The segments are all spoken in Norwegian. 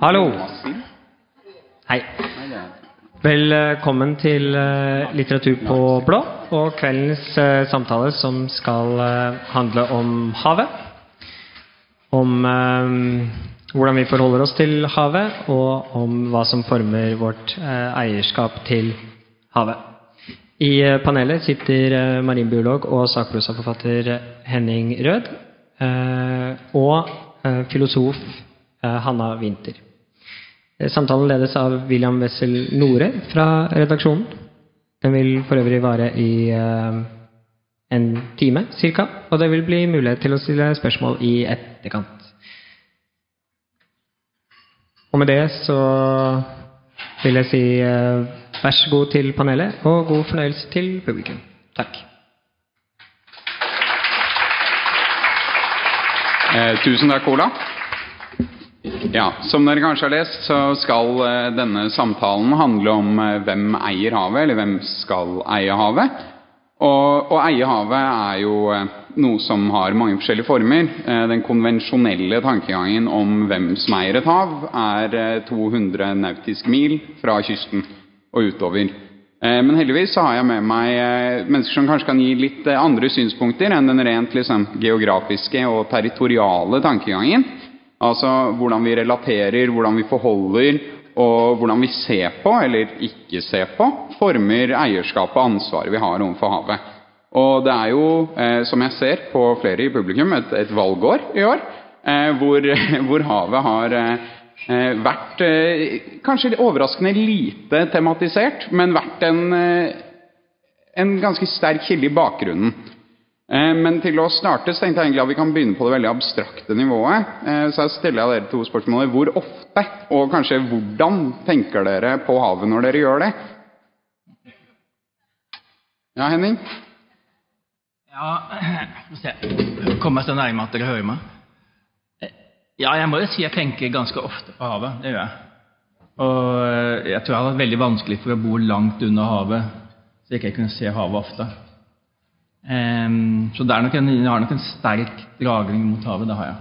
Hallo. Hei. Velkommen til eh, Litteratur på blå og kveldens eh, samtale som skal eh, handle om havet. Om hvordan vi forholder oss til havet, og om hva som former vårt eierskap til havet. I panelet sitter marinbiolog og sakprosaforfatter Henning Rød og filosof Hanna Winther. Eh, Samtalen ledes av William Wessel Nore fra redaksjonen. Den vil for øvrig vare i eh, en time ca., og det vil bli mulighet til å stille spørsmål i etterkant. Og med det så vil jeg si eh, vær så god til panelet, og god fornøyelse til publikum. Takk. Eh, tusen takk, Ola. Ja, Som dere kanskje har lest, så skal eh, denne samtalen handle om eh, hvem eier havet, eller hvem skal eie havet. Og å eie havet er jo eh, noe som har mange forskjellige former. Den konvensjonelle tankegangen om hvem som eier et hav, er eh, 200 nautiske mil fra kysten og utover. Men heldigvis har jeg med meg mennesker som kanskje kan gi litt andre synspunkter enn den rent liksom, geografiske og territoriale tankegangen. Altså hvordan vi relaterer, hvordan vi forholder, og hvordan vi ser på, eller ikke ser på, former eierskapet og ansvaret vi har overfor havet. Og det er jo, eh, som jeg ser på flere i publikum, et, et valgår i år, eh, hvor, hvor havet har eh, vært kanskje overraskende lite tematisert, men vært en, en ganske sterk kilde i bakgrunnen. Eh, Men til å starte så tenkte jeg egentlig at vi kan begynne på det veldig abstrakte nivået. Eh, Så jeg stiller dere to spørsmål. Hvor ofte, og kanskje hvordan, tenker dere på havet når dere gjør det? Ja, Henning? Ja, skal se. Kommer jeg så nærme at dere hører meg? Eh, Ja, jeg må jo si jeg tenker ganske ofte på havet. Det gjør jeg. Og jeg tror jeg hadde vært veldig vanskelig for å bo langt unna havet, så jeg ikke kunne se havet ofte. Ehm, så det er nok en, jeg har nok en sterk dragning mot havet. Det har jeg.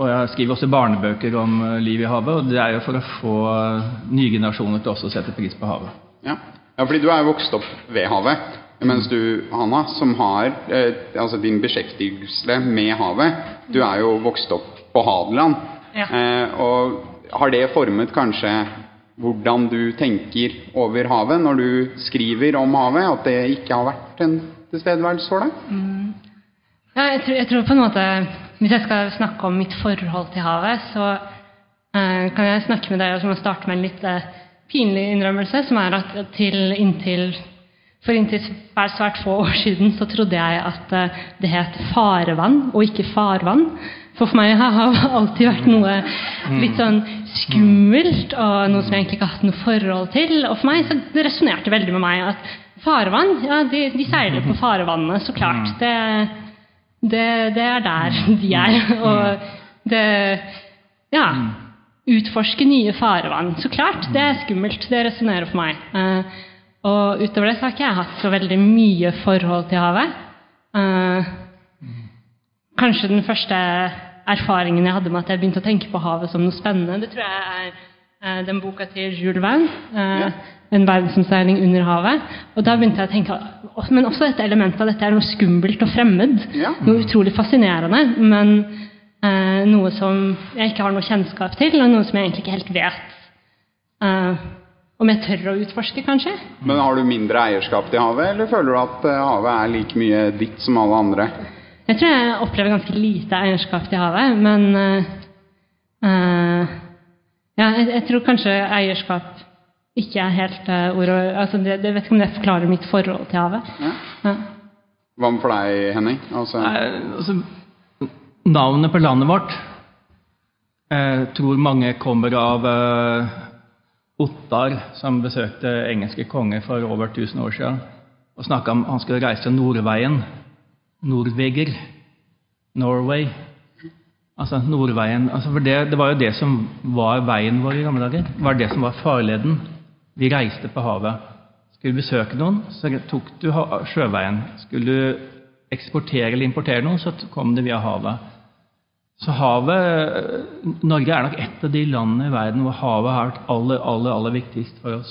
Og jeg skriver også barnebøker om eh, liv i havet, og det er jo for å få eh, nye generasjoner til også å sette pris på havet. Ja. ja, fordi du er jo vokst opp ved havet. Mens du, Hanna, som har eh, altså din beskjeftigelse med havet Du er jo vokst opp på Hadeland. Ja. Eh, og har det formet kanskje hvordan du tenker over havet når du skriver om havet? At det ikke har vært en tilstedeværelse så langt? Mm. Ja, jeg, tror, jeg tror på en måte Hvis jeg skal snakke om mitt forhold til havet, så eh, kan jeg snakke med deg og starte med en litt eh, pinlig innrømmelse, som er at til inntil for inntil svært, svært få år siden så trodde jeg at eh, det het farevann og ikke farvann. For for meg har det alltid vært noe litt sånn skummelt, og noe som jeg egentlig ikke har hatt noe forhold til. Og for meg så det resonnerte veldig med meg at farevann, ja, de, de seiler på farvannet, så klart. Det, det, det er der de er. Og det Ja. Utforske nye farevann. Så klart, det er skummelt. Det resonnerer for meg. Og utover det så har ikke jeg hatt så veldig mye forhold til havet. Eh, kanskje den første erfaringen jeg hadde med at jeg begynte å tenke på havet som noe spennende, det tror jeg er eh, den boka til Jules Verne, eh, 'En verdensomseiling under havet'. Og da begynte jeg å tenke Men også dette elementet av dette er noe skummelt og fremmed. Ja. Noe utrolig fascinerende, men noe som jeg ikke har noe kjennskap til, og noe som jeg egentlig ikke helt vet eh, om jeg tør å utforske, kanskje. Men har du mindre eierskap til havet, eller føler du at eh, havet er like mye ditt som alle andre? Jeg tror jeg opplever ganske lite eierskap til havet, men uh, eh, ja, jeg, jeg tror kanskje eierskap ikke er helt uh, ordet altså det, det vet ikke om det forklarer mitt forhold til havet. Ja. Ja. Hva med for deg, Henning? Altså, Nei, altså, navnet på landet vårt eh, tror mange kommer av Ottar, som besøkte engelske konger for over 1000 år siden og snakka om han skulle reise Nordveien. Nordveger. Norway. Altså Nordveien. Altså, for det, det var jo det som var veien vår i gamle dager. Det var det som var farleden. Vi reiste på havet. Skulle du besøke noen, så tok du sjøveien. Skulle du eksportere eller importere noe, så kom det via havet. Så havet Norge er nok et av de landene i verden hvor havet har vært aller, aller, aller viktigst for oss.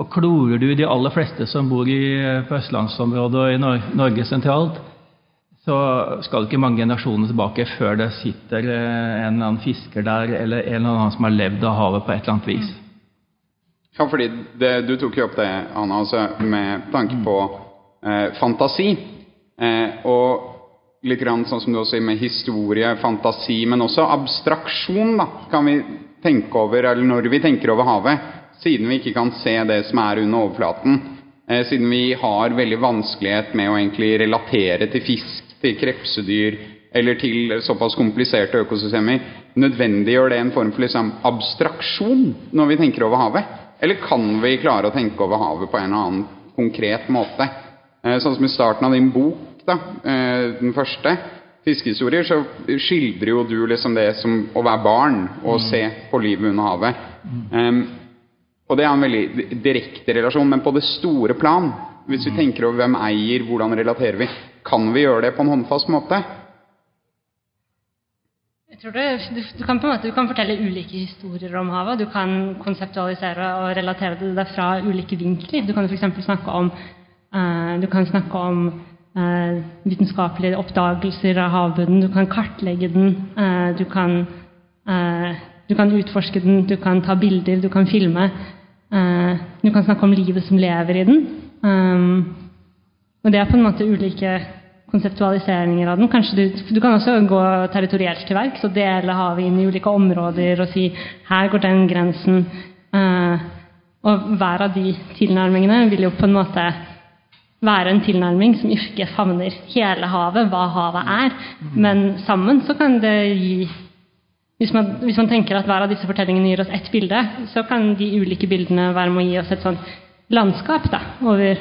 Og klorer du de aller fleste som bor i, på østlandsområdet og i Nor Norge sentralt, så skal det ikke mange generasjoner tilbake før det sitter eh, en eller annen fisker der, eller en eller annen som har levd av havet på et eller annet vis. Ja, fordi det, Du tok jo opp det, Anna, altså med tanke på eh, fantasi. Eh, og litt grann sånn som du også sier med historie, fantasi, men også abstraksjon, da, kan vi tenke over, eller når vi tenker over havet, siden vi ikke kan se det som er under overflaten. Eh, siden vi har veldig vanskelighet med å egentlig relatere til fisk, til krepsedyr eller til såpass kompliserte økosystemer, nødvendiggjør det en form for liksom, abstraksjon når vi tenker over havet? Eller kan vi klare å tenke over havet på en eller annen konkret måte? Eh, sånn som i starten av din bok, da, eh, den første, 'Fiskehistorier', så skildrer jo du liksom det som å være barn og se på livet under havet. Um, og det er en veldig direkte relasjon, men på det store plan, hvis vi tenker over hvem eier, hvordan relaterer vi, kan vi gjøre det på en håndfast måte? Jeg tror det, du, du, kan på en måte, du kan fortelle ulike historier om havet. Du kan konseptualisere og relatere det fra ulike vinkler. Du kan f.eks. snakke om, uh, du kan snakke om uh, vitenskapelige oppdagelser av havbunnen. Du kan kartlegge den. Uh, du, kan, du kan utforske den. Du kan ta bilder. Du kan filme. du kan snakke om livet som lever i den. Um, og det er på en måte ulike konseptualiseringer av den. Kanskje du, du kan også gå territorielt til verks og dele havet inn i ulike områder og si her går den grensen. Og hver av de tilnærmingene vil jo på en måte være en tilnærming som ikke favner hele havet, hva havet er. Men sammen så kan det gi hvis man, hvis man tenker at hver av disse fortellingene gir oss ett bilde, så kan de ulike bildene være med å gi oss et sånt landskap da, over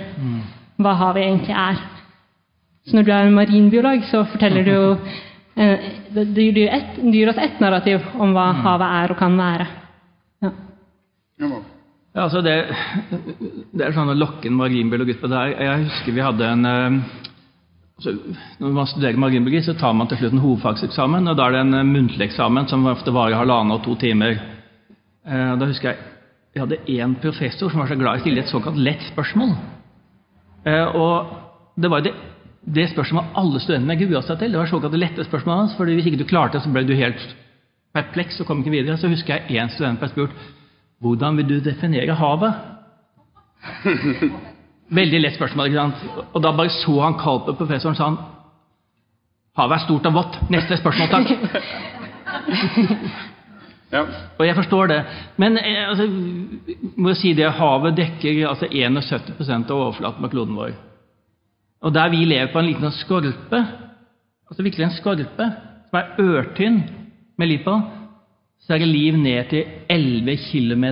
hva havet egentlig er. Så når du er en marinbiolog, så forteller du jo eh, det, det, gir et, det gir oss ett narrativ om hva havet er og kan være. Ja. Ja, altså det, det er sånn å lokke en marinbiolog ut på det her. Jeg husker vi hadde en eh, altså, Når man studerer marginbiologi, så tar man til slutt en hovedfagseksamen. og Da er det en eh, muntlig eksamen som ofte varer halvannen og to timer. Eh, Da husker jeg vi hadde én professor som var så glad i å stille et såkalt lett spørsmål. Og det var det, det spørsmålet alle studentene grua seg til. Det var såkalt lette spørsmålet hans, fordi Hvis ikke du klarte det, så ble du helt perpleks og kom ikke videre. Så husker jeg én student ble spurt hvordan vil du definere havet? Veldig lett spørsmål. ikke sant? Og da bare så han kaldt på professoren og sa han, havet er stort og vått. Neste spørsmål, takk. Ja. Og jeg forstår det. Men eh, altså, må jeg si det, havet dekker altså 71 av overflaten på kloden vår. Og der vi lever på en liten skorpe, altså virkelig en skorpe, som er ørtynn med liv på, så er det liv ned til 11 km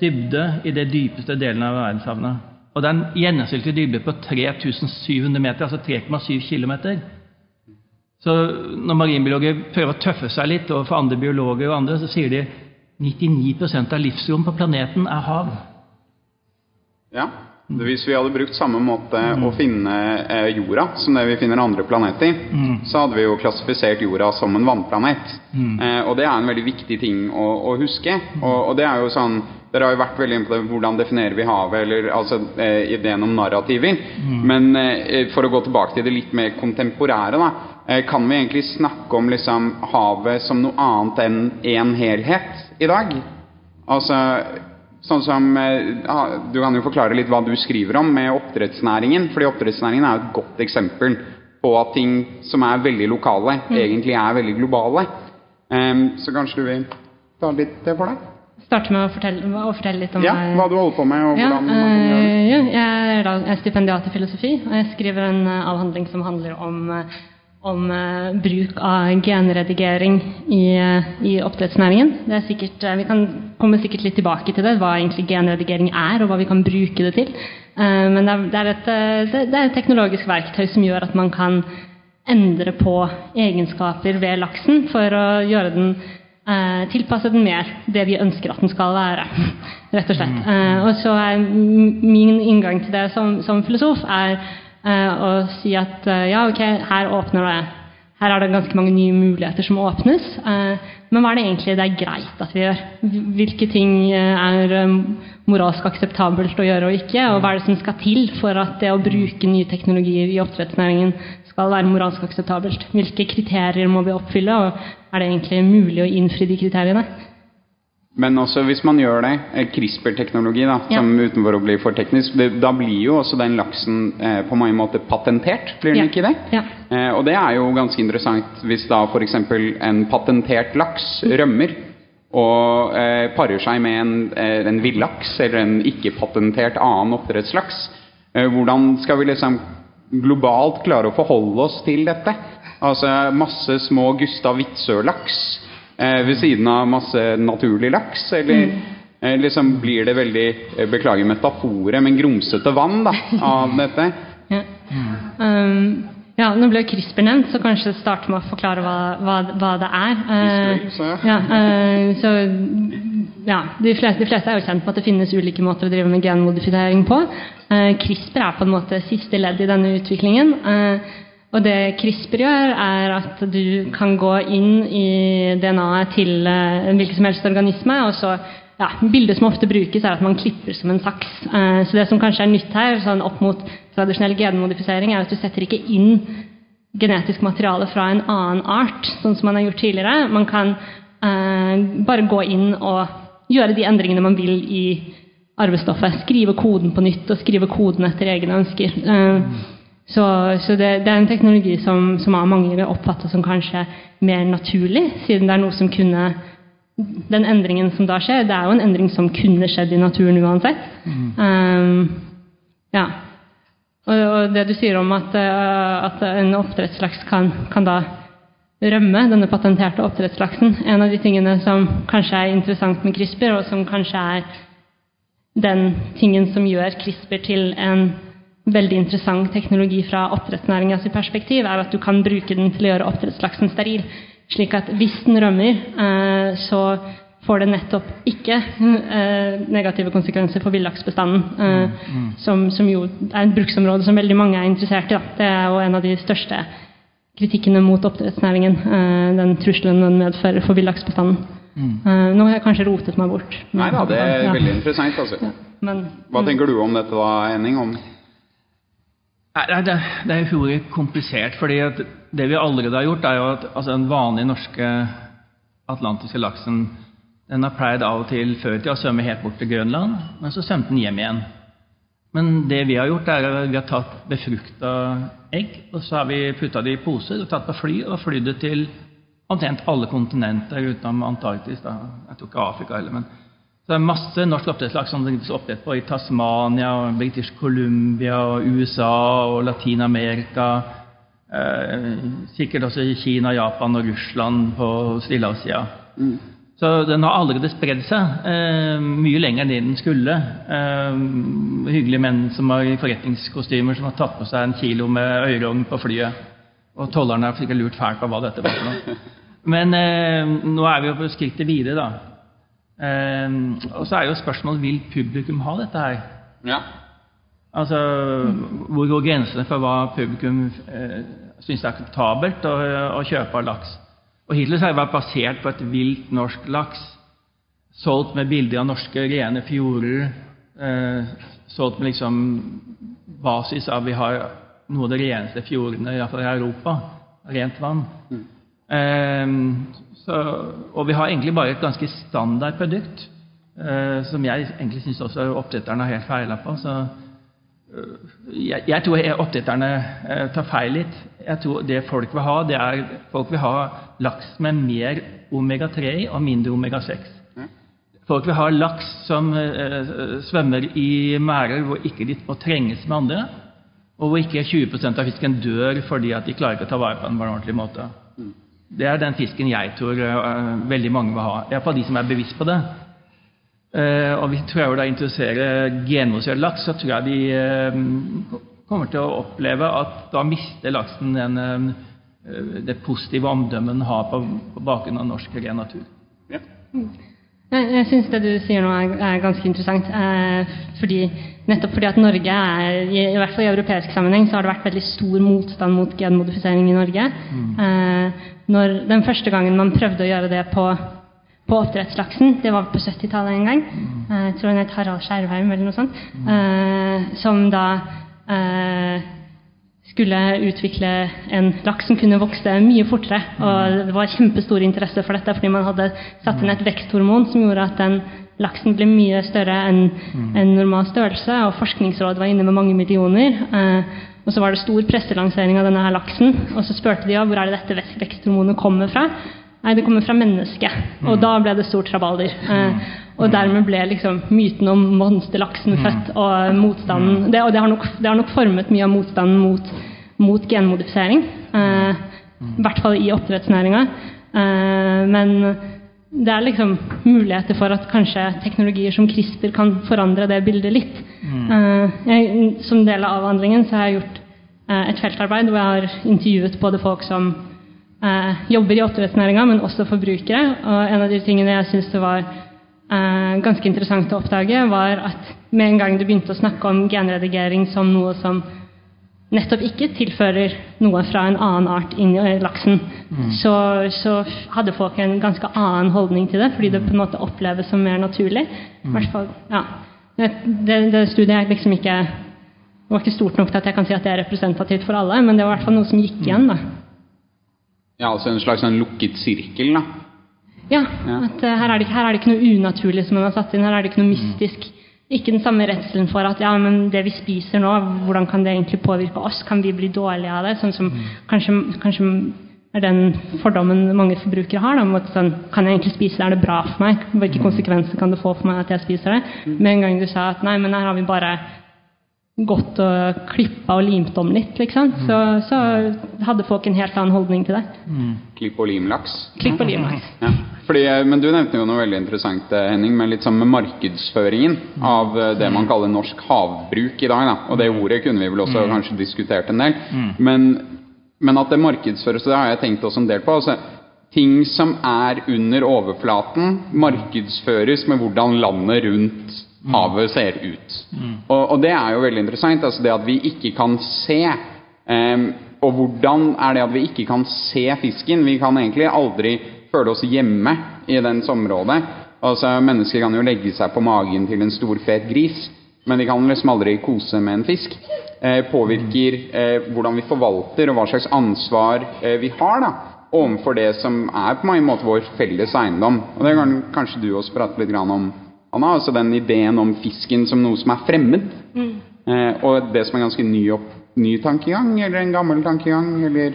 dybde i det dypeste delen av verdenshavnet. Og det er en gjennomsnittlig dybde på 3700 meter, altså 3,7 km. Så når marinbiologer prøver å tøffe seg litt overfor andre biologer, og andre, så sier de 99% av livsrom på planeten er hav. Ja. Hvis vi hadde brukt samme måte å finne eh, jorda som det vi finner andre planeter, så hadde vi jo klassifisert jorda som en vannplanet. Eh, og det er en veldig viktig ting å, å huske. Og, og det er jo sånn Dere har jo vært veldig inne på det, hvordan definerer vi havet, eller altså eh, ideen om narrativer. Men eh, for å gå tilbake til det litt mer kontemporære, da, eh, kan vi egentlig snakke om liksom havet som noe annet enn én helhet i dag? Altså Sånn som, eh, Du kan jo forklare litt hva du skriver om med oppdrettsnæringen. fordi oppdrettsnæringen er et godt eksempel på at ting som er veldig lokale, egentlig er veldig globale. Um, så kanskje du vil ta litt det for deg? Starte med å fortelle, å fortelle litt om Ja, eh, Hva du holder på med, og Ja, hvordan man gjør det. eh, ja, jeg er stipendiat i filosofi, og jeg skriver en avhandling som handler om, om eh, bruk av genredigering i, eh, i oppdrettsnæringen. Det er sikkert, eh, vi kan komme sikkert litt tilbake til det, hva egentlig genredigering er, og hva vi kan bruke det til. Men det er, et, det, er et teknologisk verktøy som gjør at man kan endre på egenskaper ved laksen for å gjøre den tilpasse den mer det vi ønsker at den skal være. Rett og slett. Eh, og så er min inngang til det som, som filosof er eh, å si at eh, ja, ok, her åpner det her er det ganske mange nye muligheter som åpnes. Eh, men hva er det egentlig det er greit at vi gjør? Hvilke ting er moralsk akseptabelt å gjøre og ikke? Og hva er det som skal til for at det å bruke nye teknologier i oppdrettsnæringen skal være moralsk akseptabelt? Hvilke kriterier må vi oppfylle, og er det egentlig mulig å innfri de kriteriene? Men også hvis man gjør det, eh, CRISPR-teknologi, da, Ja. som utenfor å bli for teknisk, da blir jo også den laksen eh, på mange måter patentert, blir den Ja. ikke det? Ja. Eh, og det er jo ganske interessant hvis da f.eks. en patentert laks rømmer og eh, parer seg med en, eh, en villaks eller en ikke-patentert annen oppdrettslaks. Eh, hvordan skal vi liksom globalt klare å forholde oss til dette? Altså masse små Gustav Witzøe-laks ved siden av masse naturlig laks, eller eh, liksom blir det veldig eh, Beklager metaforet, men grumsete vann da, av dette? Ja. Um, ja, nå ble CRISPR nevnt, så kanskje starte med å forklare hva, hva, hva det er. Uh, så- ja, Uh, så ja, de fleste, de fleste er jo kjent med at det finnes ulike måter å drive med genmodifisering på. Eh, CRISPR er på en måte siste ledd i denne utviklingen. Eh, og det CRISPR gjør, er at du kan gå inn i DNA-et til eh, en hvilken som helst organisme, og så ja, Bildet som ofte brukes, er at man klipper som en saks. Eh, så det som kanskje er nytt her, sånn opp mot tradisjonell genmodifisering, er at du setter ikke inn genetisk materiale fra en annen art, sånn som man har gjort tidligere. Man kan eh, bare gå inn og gjøre de endringene man vil i arvestoffet. Skrive koden på nytt og skrive koden etter egne ønsker. Eh, så så det, det er en teknologi som, som av mange vil oppfatte som kanskje mer naturlig, siden det er noe som kunne den endringen som da skjer, det er jo en endring som kunne skjedd i naturen uansett. Um, ja. Og, og det du sier om at, uh, at en oppdrettslaks kan, kan da rømme, denne patenterte oppdrettslaksen En av de tingene som kanskje er interessant med CRISPR, og som kanskje er den tingen som gjør CRISPR til en veldig interessant teknologi fra oppdrettsnæringas perspektiv, er at du kan bruke den til å gjøre oppdrettslaksen steril. Slik at hvis den rømmer, eh, så får det nettopp ikke eh, negative konsekvenser for villaksbestanden. Eh, som, som jo er et bruksområde som veldig mange er interessert i. Da. Det er jo en av de største kritikkene mot oppdrettsnæringen. Eh, den trusselen den medfører for villaksbestanden. Mm. nå har jeg kanskje rotet meg bort. Nei da, det er Ja. veldig interessant. altså. Ja, men, Hva tenker du om dette da, Henning? Om Nei, det, det er utrolig komplisert. fordi det vi allerede har gjort, er jo at altså, den vanlige norske atlantiske laksen den har pleid av og til før tida å svømme helt bort til Grønland, men så svømte den hjem igjen. Men det vi har gjort, er at vi har tatt befrukta egg, og så har vi putta det i poser og tatt på fly og flydd det til omtrent alle kontinenter utenom Antarktis. Da. Jeg tror ikke Afrika heller, men så det er masse norsk oppdrettslaks som drives oppdrett på i Tasmania, og British Columbia, og USA og Latin-Amerika. Eh, sikkert også i Kina, Japan og Russland på Stillehavssida. Så den har allerede spredd seg eh, mye lenger enn den skulle. Eh, hyggelige menn som har i forretningskostymer som har tatt på seg en kilo med øyrogn på flyet. Og tollerne har sikkert lurt fælt på hva dette var for noe. Men eh, nå er vi jo på skrittet videre, da. Eh, og så er jo spørsmålet vil publikum ha dette her. Ja. Altså, Hvor går grensene for hva publikum eh, syns er akseptabelt å, å kjøpe av laks? Og Hittil så har vært basert på et vilt norsk laks, solgt med bilder av norske rene fjorder. Eh, solgt med liksom basis av vi har noe av de reneste fjordene iallfall i Europa. Rent vann. Eh, så, og vi har egentlig bare et ganske standard produkt, eh, som jeg egentlig syns også oppdretterne har helt feila på. så jeg, jeg tror oppdretterne eh, tar feil litt. Jeg tror Det folk vil ha, det er folk vil ha laks med mer omega-3 i og mindre omega-6. Folk vil ha laks som eh, svømmer i merder hvor ikke de må trenges med andre, og hvor ikke 20% av fisken dør fordi at de klarer ikke å ta vare på den på en ordentlig måte. Det er den fisken jeg tror eh, veldig mange vil ha. Iallfall de som er bevisst på det. Eh, og hvis vi prøver å introdusere genmodifisert laks, så tror jeg de eh, kommer til å oppleve at da mister laksen den, det positive omdømmet den har på, på bakgrunn av norsk ren natur. ja. Jeg, jeg syns det du sier nå er, er ganske interessant. Eh, fordi, nettopp fordi at Norge er, i, i hvert fall i europeisk sammenheng, så har det vært veldig stor motstand mot genmodifisering i Norge. Eh, når Den første gangen man prøvde å gjøre det på, på oppdrettslaksen, det var på 70-tallet en gang, eh, jeg tror han het Harald Skjervheim eller noe sånt, eh, som da eh, skulle utvikle en laks som kunne vokse mye fortere. Og det var kjempestor interesse for dette, fordi man hadde satt inn et veksthormon som gjorde at den laksen ble mye større enn en normal størrelse, og Forskningsrådet var inne med mange millioner. Eh, og så var det stor presselansering av denne her laksen, og så spurte de ja, hvor er det dette veksthormonet kommer fra. Nei, det kommer fra mennesket. Og da ble det stort rabalder. Eh, og dermed ble liksom myten om monsterlaksen født, og motstanden det, Og det har, nok, det har nok formet mye av motstanden mot, mot genmodifisering. Eh, I hvert fall i oppdrettsnæringa. Eh, men det er liksom muligheter for at kanskje teknologier som CRISPR kan forandre det bildet litt. Eh, jeg, som del av avhandlingen så har jeg gjort eh, et feltarbeid hvor jeg har intervjuet både folk som eh, jobber i oppdrettsnæringa, men også forbrukere. Og en av de tingene jeg syns det var eh, ganske interessant å oppdage, var at med en gang du begynte å snakke om genredigering som noe som nettopp ikke tilfører noe fra en annen art inn i laksen, så, så hadde folk en ganske annen holdning til det, fordi det på en måte oppleves som mer naturlig. I hvert fall, ja. Det, det, det studiet er liksom ikke det var ikke stort nok til at jeg kan si at det er representativt for alle, men det var i hvert fall noe som gikk igjen. da. Ja, altså en slags en lukket sirkel, da. Ja, at uh, her er, det, her er det ikke noe unaturlig som man har satt inn, her er det ikke noe mystisk. Ikke den samme redselen for at ja, men det vi spiser nå, hvordan kan det egentlig påvirke oss? Kan vi bli dårlige av det? Sånn som kanskje, kanskje er den fordommen mange forbrukere har. Da, om at sånn, kan jeg egentlig spise det? Er det bra for meg? Hvilke konsekvenser kan det få for meg at jeg spiser det? Med en gang du sa at nei, men her har vi bare gått og klippa og limt om litt, liksom, så, så hadde folk en helt annen holdning til det. Klipp og limlaks. Klipp og lim-laks. Ja. Fordi, eh, men du nevnte jo noe veldig interessant, eh, Henning, med litt sånn med markedsføringen av eh, det man kaller norsk havbruk i dag. Da. Og det ordet kunne vi vel også kanskje diskutert en del. Men, men at det markedsføres, det har jeg tenkt også en del på. Altså, ting som er under overflaten, markedsføres med hvordan landet rundt havet ser ut. Og, og det er jo veldig interessant. Altså det at vi ikke kan se Um, og hvordan er det at vi ikke kan se fisken? Vi kan egentlig aldri føle oss hjemme i dens område. Altså, Mennesker kan jo legge seg på magen til en stor, fet gris, men de kan liksom aldri kose med en fisk. Eh, påvirker eh, hvordan vi forvalter og hva slags ansvar eh, vi har da, overfor det som er på mange måter vår felles eiendom. Og Det kan kanskje du også prate litt grann om, har altså Den ideen om fisken som noe som er fremmed. Eh, og det som er ganske ny, opp, ny tankegang, eller en gammel tankegang, eller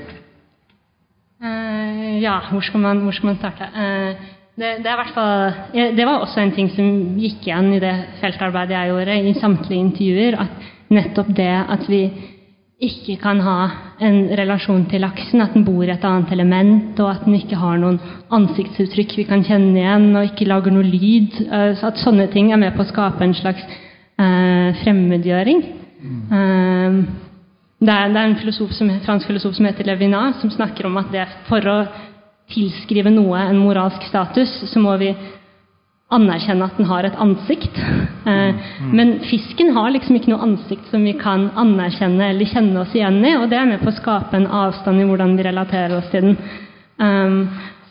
Eh, ja, hvor skal man, hvor skal man starte? Eh, det, det, det var også en ting som gikk igjen i det feltarbeidet jeg gjorde, i samtlige intervjuer, at nettopp det at vi ikke kan ha en relasjon til laksen, at den bor i et annet element, og at den ikke har noen ansiktsuttrykk vi kan kjenne igjen, og ikke lager noe lyd, eh, så at sånne ting er med på å skape en slags eh, fremmedgjøring. Eh, det er, det er en filosof som, fransk filosof som heter Levinas, som snakker om at det for å tilskrive noe en moralsk status, så må vi anerkjenne at den har et ansikt. Eh, men fisken har liksom ikke noe ansikt som vi kan anerkjenne eller kjenne oss igjen i, og det er med på å skape en avstand i hvordan vi relaterer oss til den. Um,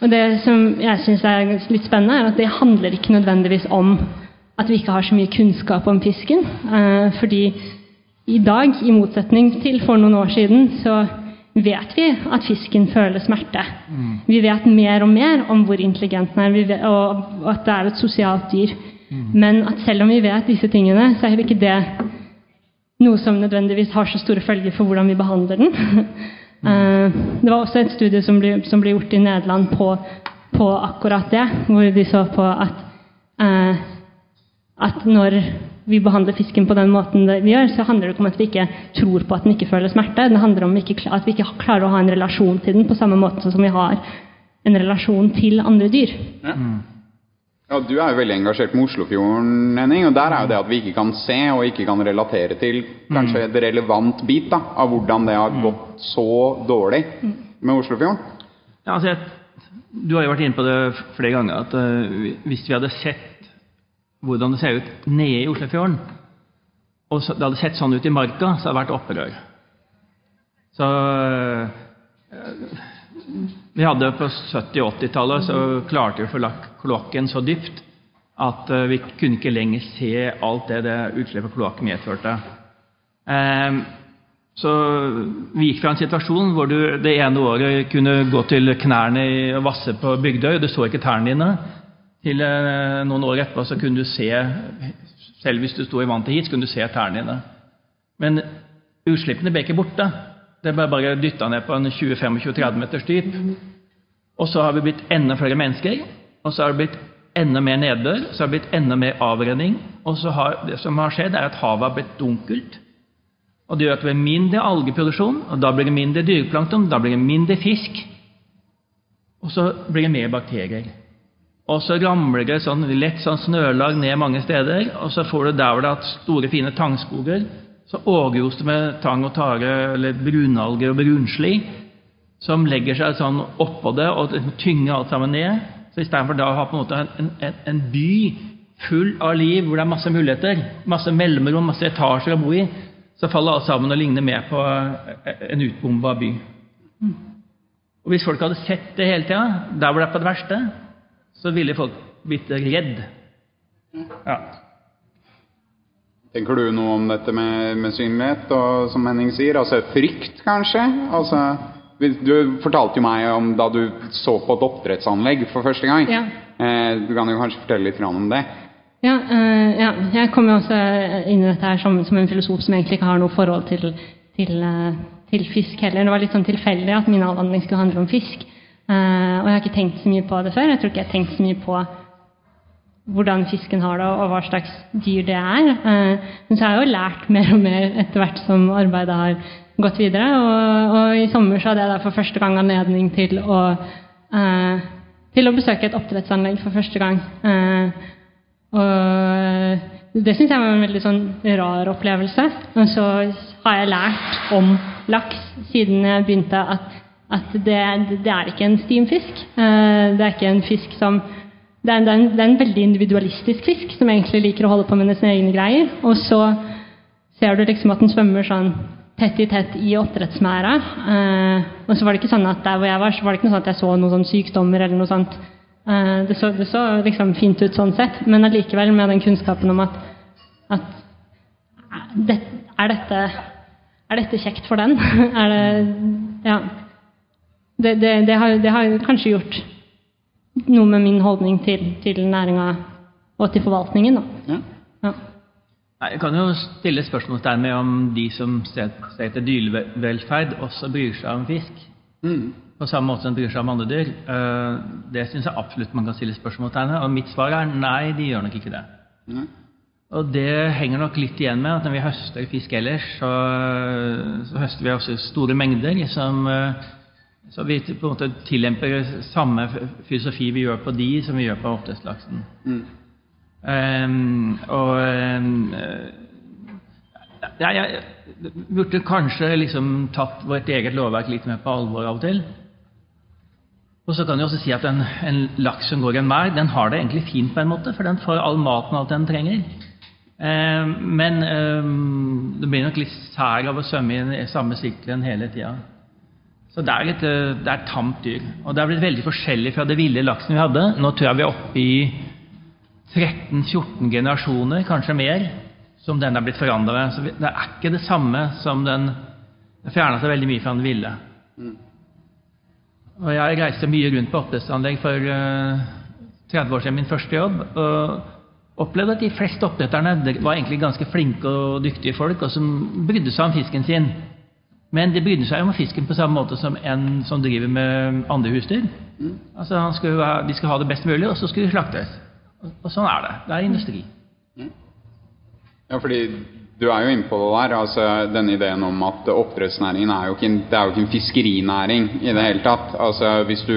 og det som jeg syns er litt spennende, er at det handler ikke nødvendigvis om at vi ikke har så mye kunnskap om fisken. eh, fordi i dag, i motsetning til for noen år siden, så vet vi at fisken føler smerte. Vi vet mer og mer om hvor intelligent den er, og at det er et sosialt dyr. Men at selv om vi vet disse tingene, så er ikke det noe som nødvendigvis har så store følger for hvordan vi behandler den. Eh, det var også et studie som ble, som ble gjort i Nederland på, på akkurat det, hvor de så på at, eh, at når vi behandler fisken på den måten det vi gjør, så handler det ikke om at vi ikke tror på at den ikke føler smerte. Det handler om at vi ikke klarer å ha en relasjon til den på samme måte som vi har en relasjon til andre dyr. Ja, Du er jo veldig engasjert med Oslofjorden, Henning. Og der er jo det at vi ikke kan se og ikke kan relatere til kanskje et relevant bit da, av hvordan det har gått så dårlig med Oslofjorden. Ja, altså jeg Du har jo vært inne på det flere ganger at uh, hvis vi hadde sett hvordan det ser ut nede i Oslofjorden, og så, det hadde sett sånn ut i marka, så hadde det vært opprør. Så eh, Vi hadde på 70-80-tallet så klarte vi å få lagt kloakken så dypt at eh, vi kunne ikke lenger se alt det det utslippet av kloakk medførte. Eh, så vi gikk fra en situasjon hvor du det ene året kunne gå til knærne og vasse på Bygdøy, og du så ikke tærne dine, til eh, noen år etterpå så kunne du se, selv hvis du sto i vann til hit, så kunne du se tærne dine. Men utslippene ble ikke borte. Det ble bare dytta ned på en 20-25-30 meters dyp. Og så har vi blitt enda flere mennesker, og så har det blitt enda mer nedbør, så har det blitt enda mer avrenning. Og så har, det som har skjedd, er at havet har blitt dunkelt. Og det gjør at det blir mindre algeproduksjon, og da blir det mindre dyreplankton, da blir det mindre fisk. Og så blir det mer bakterier. Og så ramler det sånn lett sånn snølag ned mange steder, og så får du der hvor det er store, fine tangskoger, så overgros det med tang og tare, eller brunalger og brunsli, som legger seg sånn oppå det og tynger alt sammen ned. Så istedenfor da å ha på en måte en, en, en by full av liv, hvor det er masse muligheter, masse mellomrom, masse etasjer å bo i, så faller alt sammen og ligner mer på en utbomba by. Og Hvis folk hadde sett det hele tida, der hvor det er på det verste, så ville folk blitt redd. Ja. Tenker du noe om dette med, med synlighet, og som Henning sier, altså frykt, kanskje? Altså, du fortalte jo meg om da du så på et oppdrettsanlegg for første gang. Ja. Eh, du kan jo kanskje fortelle litt om det? Ja, eh, ja, jeg kom jo også inn i dette her som, som en filosof som egentlig ikke har noe forhold til, til, eh, til fisk heller. Det var litt sånn tilfeldig at min avhandling skulle handle om fisk. Eh, og jeg har ikke tenkt så mye på det før. Jeg tror ikke jeg har tenkt så mye på hvordan fisken har det, og hva slags dyr det er. Eh, men så har jeg jo lært mer og mer etter hvert som arbeidet har gått videre. Og, og i sommer så hadde jeg da for første gang anledning til å, eh, til å besøke et oppdrettsanlegg for første gang. Eh, og det syns jeg var en veldig sånn rar opplevelse. Og så har jeg lært om laks siden jeg begynte, at, at det, det er ikke en stimfisk. Eh, Det er ikke en fisk som det er, en, det er en veldig individualistisk fisk som egentlig liker å holde på med sine egne greier. Og så ser du liksom at den svømmer sånn tett i tett i oppdrettsmæra. Eh, og så var det ikke sånn at der hvor jeg var, så var det ikke noe sånn at jeg så noen sånn sykdommer eller noe sånt. Eh, det, så, det så liksom fint ut sånn sett, men allikevel med den kunnskapen om at, at det, er, dette, er dette kjekt for den? er det Ja. Det, det, det, har, det har kanskje gjort noe med min holdning til, til næringa og til forvaltningen. Da. Ja. Ja. Nei, Jeg kan jo stille spørsmålstegn med om de som ser ser etter dyrevelferd, også bryr seg om fisk. Mm. På samme måte som de bryr seg om andre dyr. Eh, Det syns jeg absolutt man kan stille spørsmålstegn ved. Og mitt svar er nei, de gjør nok ikke det. Nei. Og det henger nok litt igjen med at når vi høster fisk ellers, så, så høster vi også store mengder som eh, Så vi på en måte tillemper samme filosofi vi gjør på de, som vi gjør på oppdrettslaksen. Mm. Um, og um, ja, jeg burde kanskje liksom tatt vårt eget lovverk litt mer på alvor av og til. Og så kan vi også si at en, en laks som går i en merd, den har det egentlig fint på en måte, for den får all maten og alt den trenger. Um, men um, det blir nok litt sær av å svømme i den samme sirkelen hele tida. Så det er, litt, eh, det er et tamt dyr. Og det er blitt veldig forskjellig fra det ville laksen vi hadde. Nå tror jeg vi er oppe i 13-14 generasjoner, kanskje mer, som den er blitt forandra. Så det er ikke det samme som den Det fjerna seg veldig mye fra den ville. Og jeg reiste mye rundt på oppdrettsanlegg for eh, 30 år siden, min første jobb. og opplevde at de fleste oppdretterne var egentlig ganske flinke og dyktige folk, og som brydde seg om fisken sin. Men det begynner seg jo med fisken på samme måte som en som driver med andre husdyr. Altså, han skulle, ha- De skal ha det best mulig, og så skal de slaktes. Og, og sånn er det. Det er industri. Ja, fordi du er jo inne på det der. altså Denne ideen om at oppdrettsnæringen er jo ikke en, det er jo ikke en fiskerinæring i det hele tatt. Altså Hvis du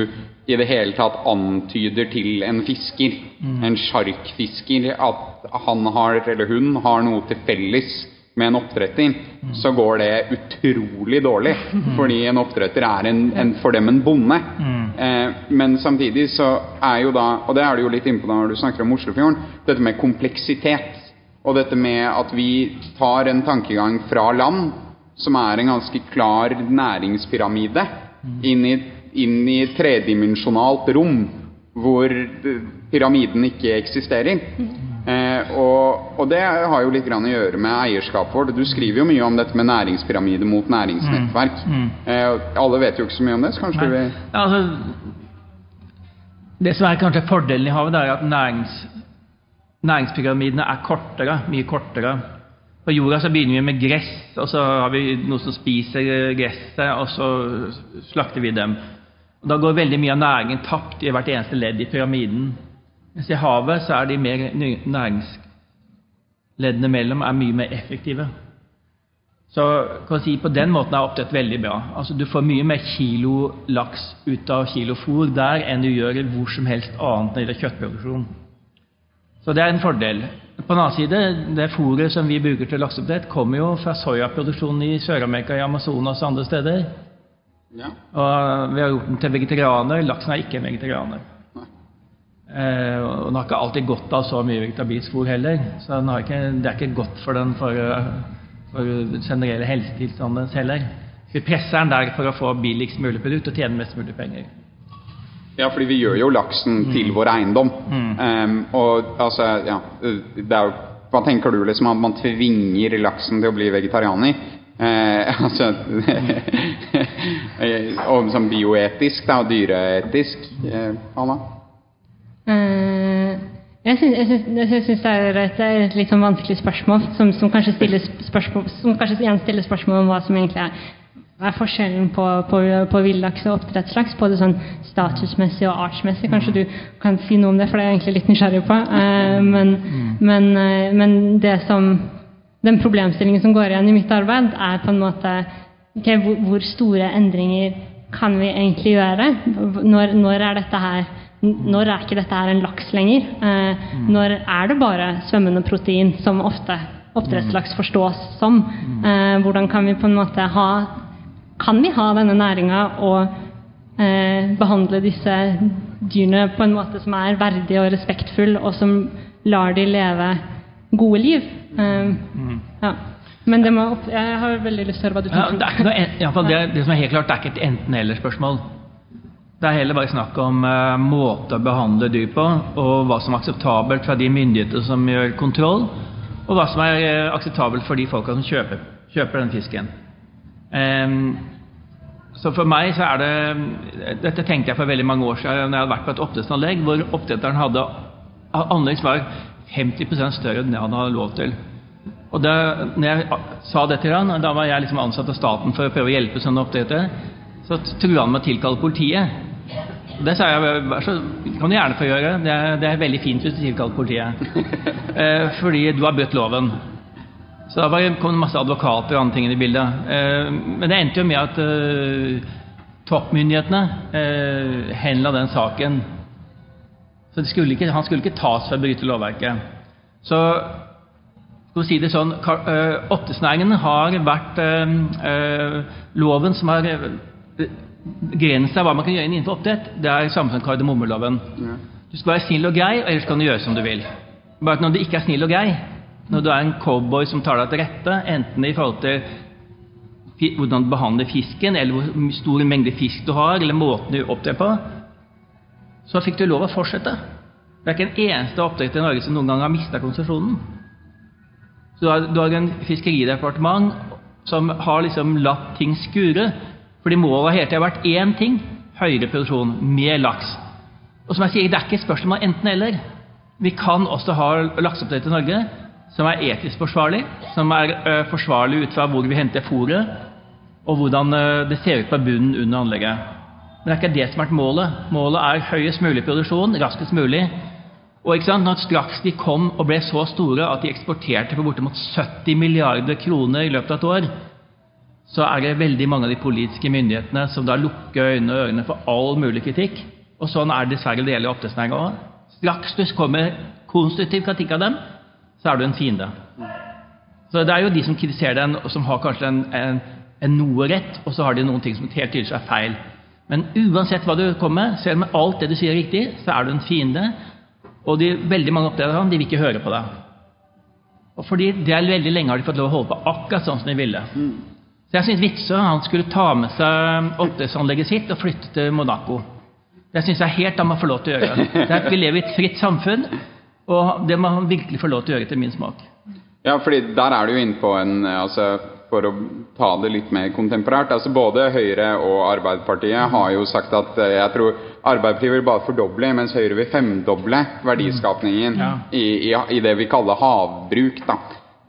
i det hele tatt antyder til en fisker, en sjarkfisker, at han har, eller hun har noe til felles med en oppdretter, så går det utrolig dårlig. Fordi en oppdretter er en, en, for dem en bonde. Eh, men samtidig så er jo da, og det er du jo litt inne på da når du snakker om Oslofjorden, dette med kompleksitet. Og dette med at vi tar en tankegang fra land, som er en ganske klar næringspyramide, inn i, inn i tredimensjonalt rom hvor pyramiden ikke eksisterer. Eh, og, og det har jo litt grann å gjøre med eierskapet vårt. Du skriver jo mye om dette med næringspyramide mot næringsnettverk. Eh, alle vet jo ikke så mye om det, så kanskje du vil Ja, altså, det som er kanskje fordelen i havet, er at nærings, næringspyramidene er kortere, mye kortere. På jorda så begynner vi med gress, og så har vi noe som spiser gresset, og så slakter vi dem. Og da går veldig mye av næringen tapt i hvert eneste ledd i pyramiden. Mens i havet så er de mer næringsleddene mellom er mye mer effektive. Så kan si på den måten er oppdrett veldig bra. Altså Du får mye mer kilo laks ut av kilo fôr der enn du gjør hvor som helst annet når det gjelder kjøttproduksjon. Så det er en fordel. På den annen side, det fôret som vi bruker til lakseoppdrett, kommer jo fra soyaproduksjonen i Sør-Amerika, i Amazonas og andre steder. ja. Og vi har gjort den til vegetarianer. Laksen er ikke en vegetarianer. Eh, og den har ikke alltid godt av så mye vegetabilsk heller. Så ikke, det er ikke godt for den for, for generelle helsetilstanden heller. Vi presser den der for å få billigst mulig produkt og tjene mest mulig penger. Ja, fordi vi gjør jo laksen til vår eiendom. Em, og altså, ja det er jo, Hva tenker du, liksom? At man tvinger laksen til å bli vegetarianer? Eh, altså Og sånn bioetisk, da, og dyreetisk. Eh, Anna? Eh, Jeg syns, det er et, et litt sånn vanskelig spørsmål, som, som, kanskje stiller spørsmål, som kanskje igjen stiller spørsmål om hva som egentlig er, er forskjellen på, på, på villaks og oppdrettslaks, både sånn statusmessig og artsmessig. Kanskje du kan si noe om det, for det er jeg egentlig litt nysgjerrig på. Eh, men, men, eh, men det som den problemstillingen som går igjen i mitt arbeid, er på en måte okay, hvor, hvor store endringer kan vi egentlig gjøre? Når, når er dette her når er ikke dette her en laks lenger? Eh, Når er det bare svømmende protein, som ofte oppdrettslaks forstås som? Eh, hvordan kan vi på en måte ha Kan vi ha denne næringa og eh, behandle disse dyrene på en måte som er verdig og respektfull, og som lar de leve gode liv? Eh, ja. Men det må jeg har veldig lyst til å høre hva du Ja, tenker. det, er ikke noe, fall det, det som er helt klart, det er ikke et enten-eller-spørsmål. Det er heller bare snakk om uh, måte å behandle dyr på, og hva som er akseptabelt fra de myndigheter som gjør kontroll, og hva som er uh, akseptabelt for de folka som kjøper, kjøper den fisken. Um, så for meg så er det Dette tenkte jeg for veldig mange år siden når jeg hadde vært på et oppdrettsanlegg hvor oppdretteren hadde anlegg som var 50 større enn det han hadde lov til. Og da når jeg sa det til han, da var jeg liksom ansatt av staten for å prøve å hjelpe sånne oppdrettere, så trua han med å tilkalle politiet. Det sa jeg så kan du gjerne få gjøre. Det er, det er veldig fint hvis du tilkaller politiet. Eh, fordi du har brutt loven. Så da var kom det masse advokater og andre ting inn i bildet. Eh, men det endte jo med at eh, toppmyndighetene eh, henla den saken. Så skulle ikke, han skulle ikke tas for å bryte lovverket. Så skal vi si det sånn, eh, har vært eh, eh, loven som har begrensa hva man kan gjøre innenfor oppdrett. Det er samme som kardemommeloven. Du skal være snill og grei, ellers kan du gjøre som du vil. Bare at når du ikke er snill og grei, når du er en cowboy som tar deg til rette, enten i forhold til hvordan du behandler fisken, eller hvor stor mengde fisk du har, eller måten du opptrer på, så fikk du lov å fortsette. Det er ikke en eneste oppdretter i Norge som noen gang har mista konsesjonen. Så du har, du har en fiskeridepartement som har liksom latt ting skure. Fordi målet har hele tida vært én ting høyere produksjon, mer laks. Og som jeg sier, det er ikke et spørsmål enten-eller. Vi kan også ha lakseoppdrett i Norge som er etisk forsvarlig, som er ø, forsvarlig ut fra hvor vi henter fôret, og hvordan ø, det ser ut på bunnen under anlegget. Men det er ikke det som har vært målet. Målet er høyest mulig produksjon, raskest mulig. Og ikke sant, når straks de kom og ble så store at de eksporterte for bortimot 70 milliarder kroner i løpet av et år, så er det veldig mange av de politiske myndighetene som da lukker øynene og ørene for all mulig kritikk. Og sånn er det dessverre det gjelder oppdrettsnæringa òg. Straks det kommer konstruktiv kritikk av dem, så er du en fiende. Så det er jo de som kritiserer den, og som har kanskje en, en, en noe rett, og så har de noen ting som helt tydelig er feil. Men uansett hva du kommer med, selv om alt det du sier er riktig, så er du en fiende. Og de, veldig mange de vil ikke høre på deg. Og fordi det er veldig lenge har de fått lov å holde på akkurat sånn som de ville. Så jeg syns Witzøe han skulle ta med seg oppdrettsanlegget sitt og flytte til Monaco. Det syns jeg helt han må få lov til å gjøre. Det er, vi lever i et fritt samfunn, og det må han virkelig få lov til å gjøre etter min smak. Ja, fordi der er du jo inne på en altså, For å ta det litt mer kontemporært altså Både Høyre og Arbeiderpartiet har jo sagt at eh, jeg tror Arbeiderpartiet vil bare fordoble, mens Høyre vil femdoble verdiskapningen Ja. i, i, i det vi kaller havbruk. da.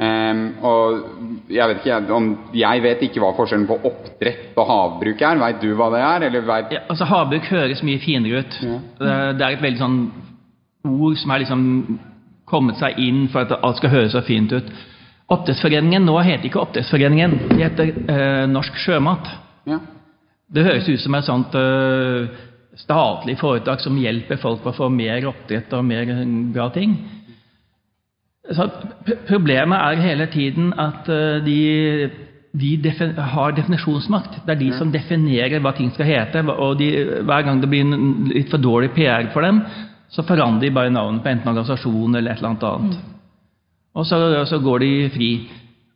Ehm, og jeg vet ikke om Jeg vet ikke hva forskjellen på oppdrett og havbruk er. Veit du hva det er? Eller vet, Ja, altså Havbruk høres mye finere ut. Det, det er et veldig sånn ord som er liksom kommet seg inn for at alt skal høres så fint ut. Oppdrettsforeningen nå heter ikke Oppdrettsforeningen, det heter eh, Norsk Sjømat. ja. Det høres ut som et sånt eh, statlig foretak som hjelper folk å få mer oppdrett og mer bra ting. Så Problemet er hele tiden at eh, de, de defin, har definisjonsmakt. Det er de som definerer hva ting skal hete. og de, Hver gang det blir en litt for dårlig PR for dem, så forandrer de bare navnet på enten organisasjon eller et eller annet annet. Og så, så går de fri.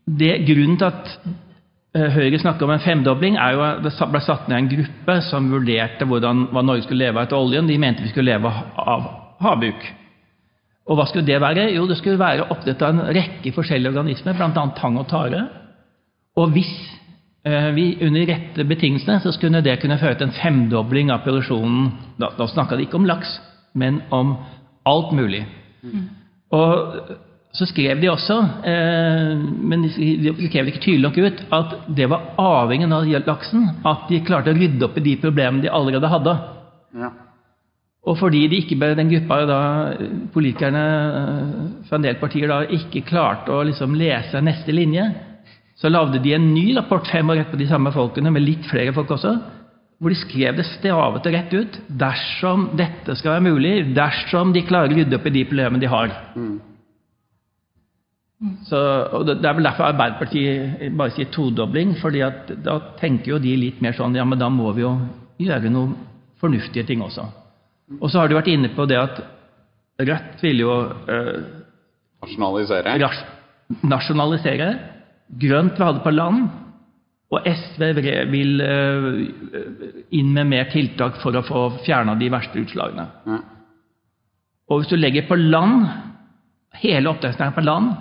Det, grunnen til at eh, Høyre snakker om en femdobling, er jo at det ble satt ned en gruppe som vurderte hvordan, hva Norge skulle leve av etter oljen. De mente vi skulle leve av havbruk. Og hva skulle det være? Jo, det skulle være oppdrett av en rekke forskjellige organismer, bl.a. tang og tare. Og hvis eh, vi under rette betingelsene, så skulle det kunne føre til en femdobling av produksjonen. Da, da snakka de ikke om laks, men om alt mulig. Og så skrev de også, eh, men de de skrev det ikke tydelig nok ut, at det var avhengig av laksen at de klarte å rydde opp i de problemene de allerede hadde. Ja. Og fordi de ikke den gruppa da, politikerne eh, fra en del partier da ikke klarte å liksom lese neste linje, så lagde de en ny rapport fem år etter de samme folkene, med litt flere folk også, hvor de skrev det stavet og rett ut. Dersom dette skal være mulig, dersom de klarer å rydde opp i de problemene de har. Så, og det, det er vel derfor Arbeiderpartiet bare sier todobling, fordi at da tenker jo de litt mer sånn ja, men da må vi jo gjøre noen fornuftige ting også. Og så har du vært inne på det at Rødt vil jo eh, Nasjonalisere. ras- nasjonalisere. Grønt vil ha det på land. Og SV vil eh, inn med mer tiltak for å få fjerna de verste utslagene. Ja. Og hvis du legger på land, hele oppdrettsnæringen på land,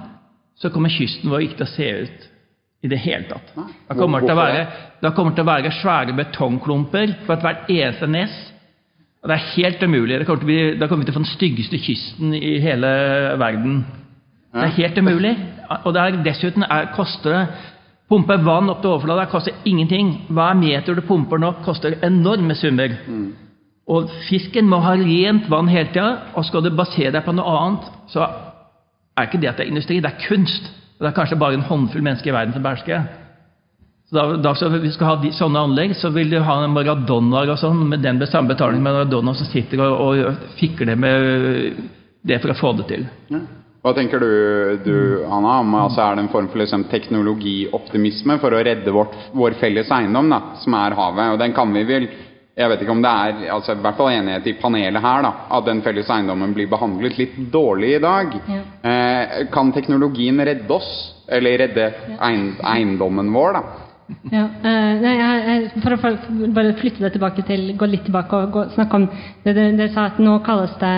så kommer kysten vår ikke til å se ut i det hele tatt. Da kommer det til å være, kommer til å være svære betongklumper for hvert eneste nes. Og det er helt umulig. Da kommer vi til å få den styggeste kysten i hele verden. Det er helt umulig. Og det er, dessuten er, koster det Pumpe vann opp til overflata koster ingenting. Hver meter du pumper nå, koster enorme summer. Og fisken må ha rent vann hele tida, og skal du basere deg på noe annet, så er ikke det at det er industri, det er kunst. Og det er kanskje bare en håndfull mennesker i verden som behersker det. Da, da så vi skal ha de, sånne anlegg, så vil du ha en Maradonaer og sånn, med den samme betaling med Maradona som sitter og, og fikler med det for å få det til. Ja. Hva tenker du, du Anna, om altså er det en form for liksom, teknologioptimisme for å redde vårt, vår felles eiendom, da, som er havet? Og den kan vi vel Jeg vet ikke om det er altså, i hvert fall enighet i panelet her, da, at den felles eiendommen blir behandlet litt dårlig i dag. Ja. Eh, kan teknologien redde oss? Eller redde ja. eiendommen vår, da? Ja, eh, nei, jeg, for å bare flytte det tilbake til, gå litt tilbake og gå, snakke om det dere dere sa at nå kalles det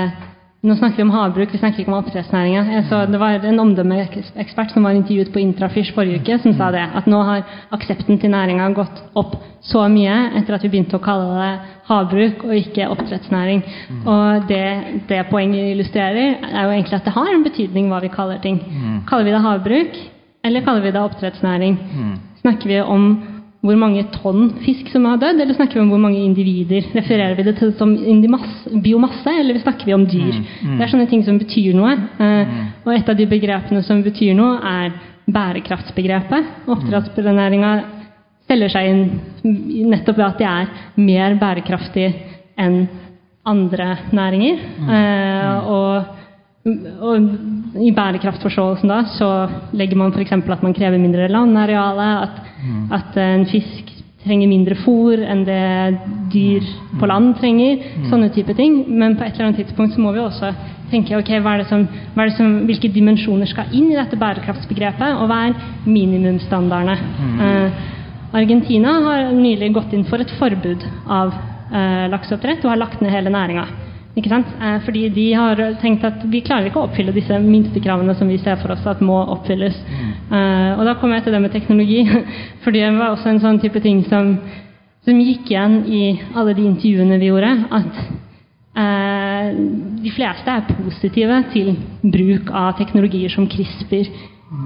nå snakker vi om havbruk, vi snakker ikke om oppdrettsnæringa. Det var en omdømmeekspert som var intervjuet på Intrafish forrige uke, som sa det. At nå har aksepten til næringa gått opp så mye etter at vi begynte å kalle det havbruk og ikke oppdrettsnæring. Og det, det poenget illustrerer, er jo egentlig at det har en betydning hva vi kaller ting. Kaller vi det havbruk, eller kaller vi det oppdrettsnæring? Snakker vi om hvor mange tonn fisk som har dødd, eller snakker vi om hvor mange individer? Refererer vi det til som biomasse, eller snakker vi om dyr? Det er sånne ting som betyr noe. Eh, og et av de begrepene som betyr noe, er bærekraftsbegrepet. Oppdrettsnæringa selger seg inn nettopp ved at de er mer bærekraftige enn andre næringer. Eh, og og I bærekraftforståelsen da, så legger man f.eks. at man krever mindre landareale, at, at en fisk trenger mindre fôr enn det dyr på land trenger. Sånne type ting. Men på et eller annet tidspunkt så må vi også tenke ok, som, som, hvilke dimensjoner skal inn i dette bærekraftsbegrepet, og hva er minimumsstandardene. Eh, Argentina har nylig gått inn for et forbud av eh, lakseoppdrett og har lagt ned hele næringa. Ikke sant? Eh, fordi de har tenkt at vi klarer ikke å oppfylle disse minstekravene som vi ser for oss at må oppfylles. Eh, og da kommer jeg til det med teknologi. fordi det var også en sånn type ting som, som gikk igjen i alle de intervjuene vi gjorde. At eh, de fleste er positive til bruk av teknologier som CRISPR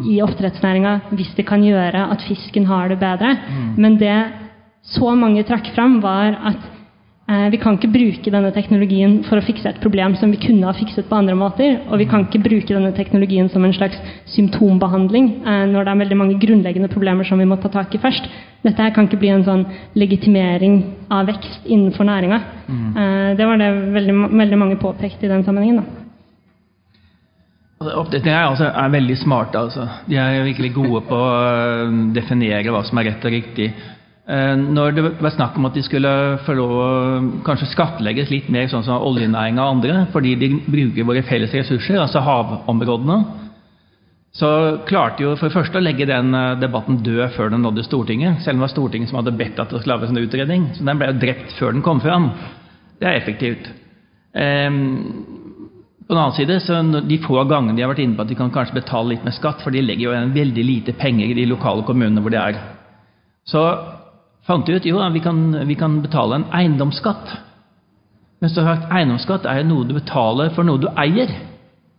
i oppdrettsnæringa hvis det kan gjøre at fisken har det bedre. Men det så mange trakk fram, var at vi kan ikke bruke denne teknologien for å fikse et problem som vi kunne ha fikset på andre måter. Og vi kan ikke bruke denne teknologien som en slags symptombehandling eh, når det er veldig mange grunnleggende problemer som vi må ta tak i først. Dette her kan ikke bli en sånn legitimering av vekst innenfor næringa. Mm. det var det veldig, veldig mange påpekte i den sammenhengen. da. Altså, Oppdrettere er, altså, er veldig smarte. Altså. De er virkelig gode på å definere hva som er rett og riktig. Eh, Når det var snakk om at de skulle få lov å kanskje skattlegges litt mer sånn som oljenæringa og andre, fordi de bruker våre felles ressurser, altså havområdene, så klarte jo for det første å legge den eh, debatten død før den nådde Stortinget. Selv om det var Stortinget som hadde bedt at det skulle lages en utredning. Så den ble jo drept før den kom fram. Det er effektivt. Ehm, på den annen side, så De få gangene de har vært inne på at de kan kanskje betale litt med skatt, for de legger jo igjen veldig lite penger i de lokale kommunene hvor de er, så fant de ut jo, vi kan, vi kan betale en eiendomsskatt. Men så sagt, eiendomsskatt er jo noe du betaler for noe du eier.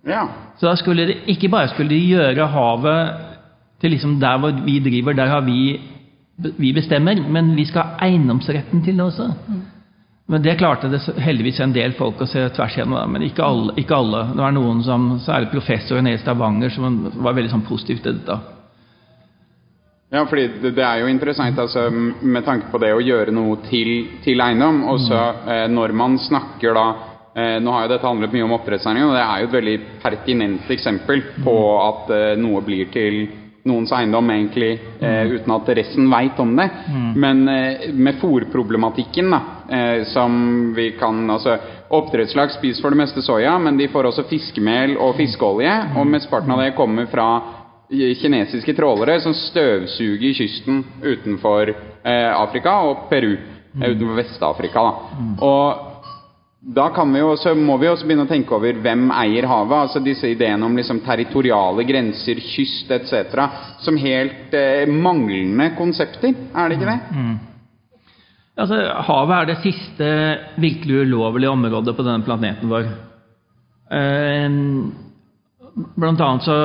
Ja. Så da skulle de, ikke bare skulle de gjøre havet til liksom der hvor vi driver, der har vi, vi bestemmer, men vi skal ha eiendomsretten til det også. Men det klarte det heldigvis en del folk å se tvers igjennom, men ikke alle. Ikke alle. Det var noen som, særlig professor i Stavanger, som var veldig sånn positiv til dette. Ja, fordi det, det er jo interessant altså, med tanke på det å gjøre noe til, til eiendom. Og så eh, når man snakker da eh, Nå har jo dette handlet mye om oppdrettsnæringen, og det er jo et veldig pertinent eksempel på at eh, noe blir til noens eiendom egentlig eh, uten at resten veit om det. Men eh, med fòrproblematikken, da, eh, som vi kan altså Oppdrettslag spiser for det meste soya, men de får også fiskemel og fiskeolje. Og mesteparten av det kommer fra kinesiske trålere som støvsuger kysten utenfor eh, Afrika og Peru. Mm. Utenfor Vest-Afrika. da. Og da kan vi jo så må vi også begynne å tenke over hvem eier havet. altså Disse ideene om liksom territoriale grenser, kyst etc. Som helt eh, manglende konsepter, er det ikke det? Altså, havet er det siste virkelig ulovlige området på denne planeten vår. Eh, blant annet så,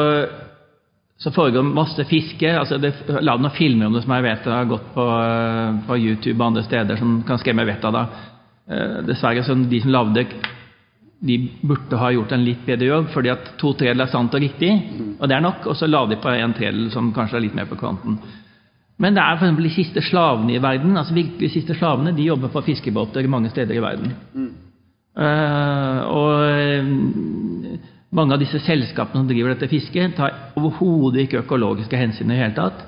så foregår masse fiske. altså Det er noen filmer om det som jeg vet har gått på, eh, på YouTube og andre steder som kan skremme vettet av deg. Eh, dessverre så de som lagde de burde ha gjort en litt bedre jobb, fordi at to tredjedeler er sant og riktig, og det er nok, og så la de på en tredjedel som kanskje er litt mer på kanten. Men det er eksempel de siste slavene i verden, altså virkelig siste slavene, de jobber på fiskebåter mange steder i verden. Eh, og eh, mange av disse selskapene som driver dette fisket, tar overhodet ikke økologiske hensyn i det hele tatt.